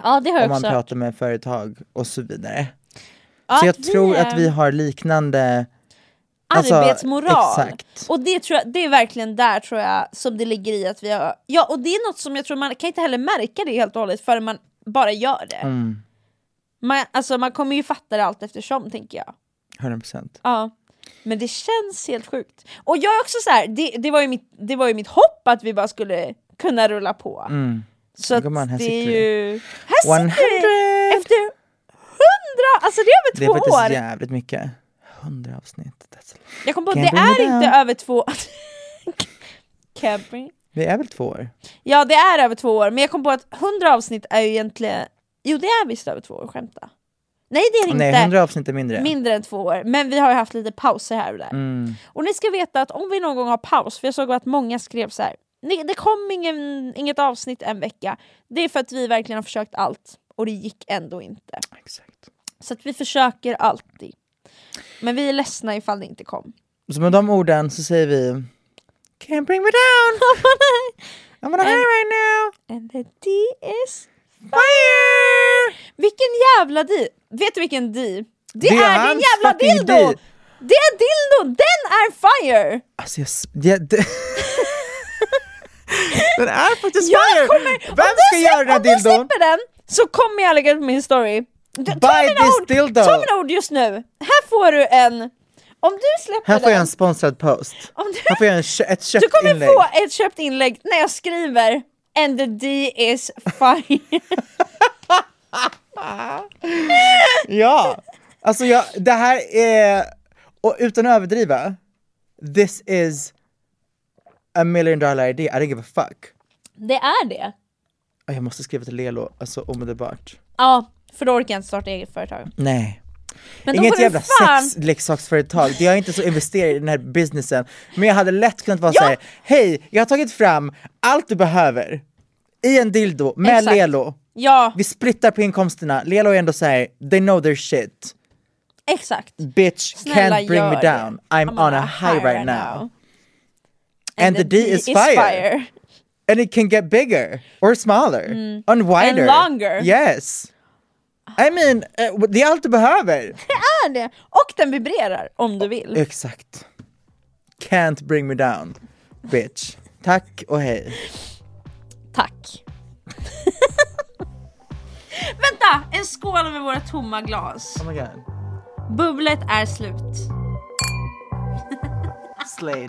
Ja det har jag Om man också hört. pratar med företag och så vidare. Ja, så jag tror är- att vi har liknande alltså, arbetsmoral. Exakt. Och det, tror jag, det är verkligen där tror jag som det ligger i att vi har, ja och det är något som jag tror man kan inte heller märka det helt och hållet förrän man bara gör det. Mm, Man, alltså man kommer ju fatta det allt eftersom tänker jag. 100 procent. Ja. Men det känns helt sjukt. Och jag är också så här, det, det, var ju mitt, det var ju mitt hopp att vi bara skulle kunna rulla på. Mm. Så att här det är ju... Här 100! sitter vi! Efter hundra! Alltså det är över Det är två faktiskt år! jävligt mycket. 100 avsnitt. That's. Jag kom på att Can't det är inte down. över två... Bring- Vi är väl två år? Ja det är över två år, men jag kom på att 100 avsnitt är ju egentligen... Jo det är visst över två år, skämta. Nej det är det Nej, inte! 100 avsnitt är mindre. Mindre än två år, men vi har ju haft lite pauser här och där. Mm. Och ni ska veta att om vi någon gång har paus, för jag såg att många skrev så här. "Nej, det kom ingen, inget avsnitt en vecka. Det är för att vi verkligen har försökt allt och det gick ändå inte. Exakt. Så att vi försöker alltid. Men vi är ledsna ifall det inte kom. Så med de orden så säger vi Can't bring me down! I'm on a high right now! And the D is fire! Vilken jävla di! Vet du vilken di? Det, Det är är, din jävla dildo! di. Det är dildon, den är fire! Alltså jag... jag det... den är faktiskt Jag fire! kommer, Vem ska göra den här Om du dildon? släpper den så kommer jag lägga ut min story. Ta Buy mina ord, dildo. Ta mina ord just nu. Får du en... Om du släpper Här får den, jag en sponsrad post. om du, Här får jag en, ett du köpt kommer inlägg. få ett köpt inlägg när jag skriver And the D is fire. Ja! Alltså jag, det här är, och utan att överdriva, this is a million dollar idea, I don't give a fuck. det är det. Och Jag måste skriva till Lelo, alltså omedelbart. Ja, för då orkar jag inte starta eget företag. Nej. Men Inget jävla fan- sexleksaksföretag, jag är inte så investerad i den här businessen. Men jag hade lätt kunnat vara Ja. såhär, hej, jag har tagit fram allt du behöver i en dildo med Exakt. Lelo. Ja, Vi splittar på inkomsterna, Lelo är ändå såhär, they know their shit. exakt. Bitch Snälla, can't bring me det. down, I'm, on a high, right now. And, the D is fire. And it can get bigger or smaller and wider. Mm. longer. Yes. I mean, eh, det är allt du behöver. Det är det! Och den vibrerar om du vill. Exakt. Can't bring me down, bitch. Tack och hej. Tack. Vänta! En skål med våra tomma glas. Oh my god. Bubblet är slut. Slade.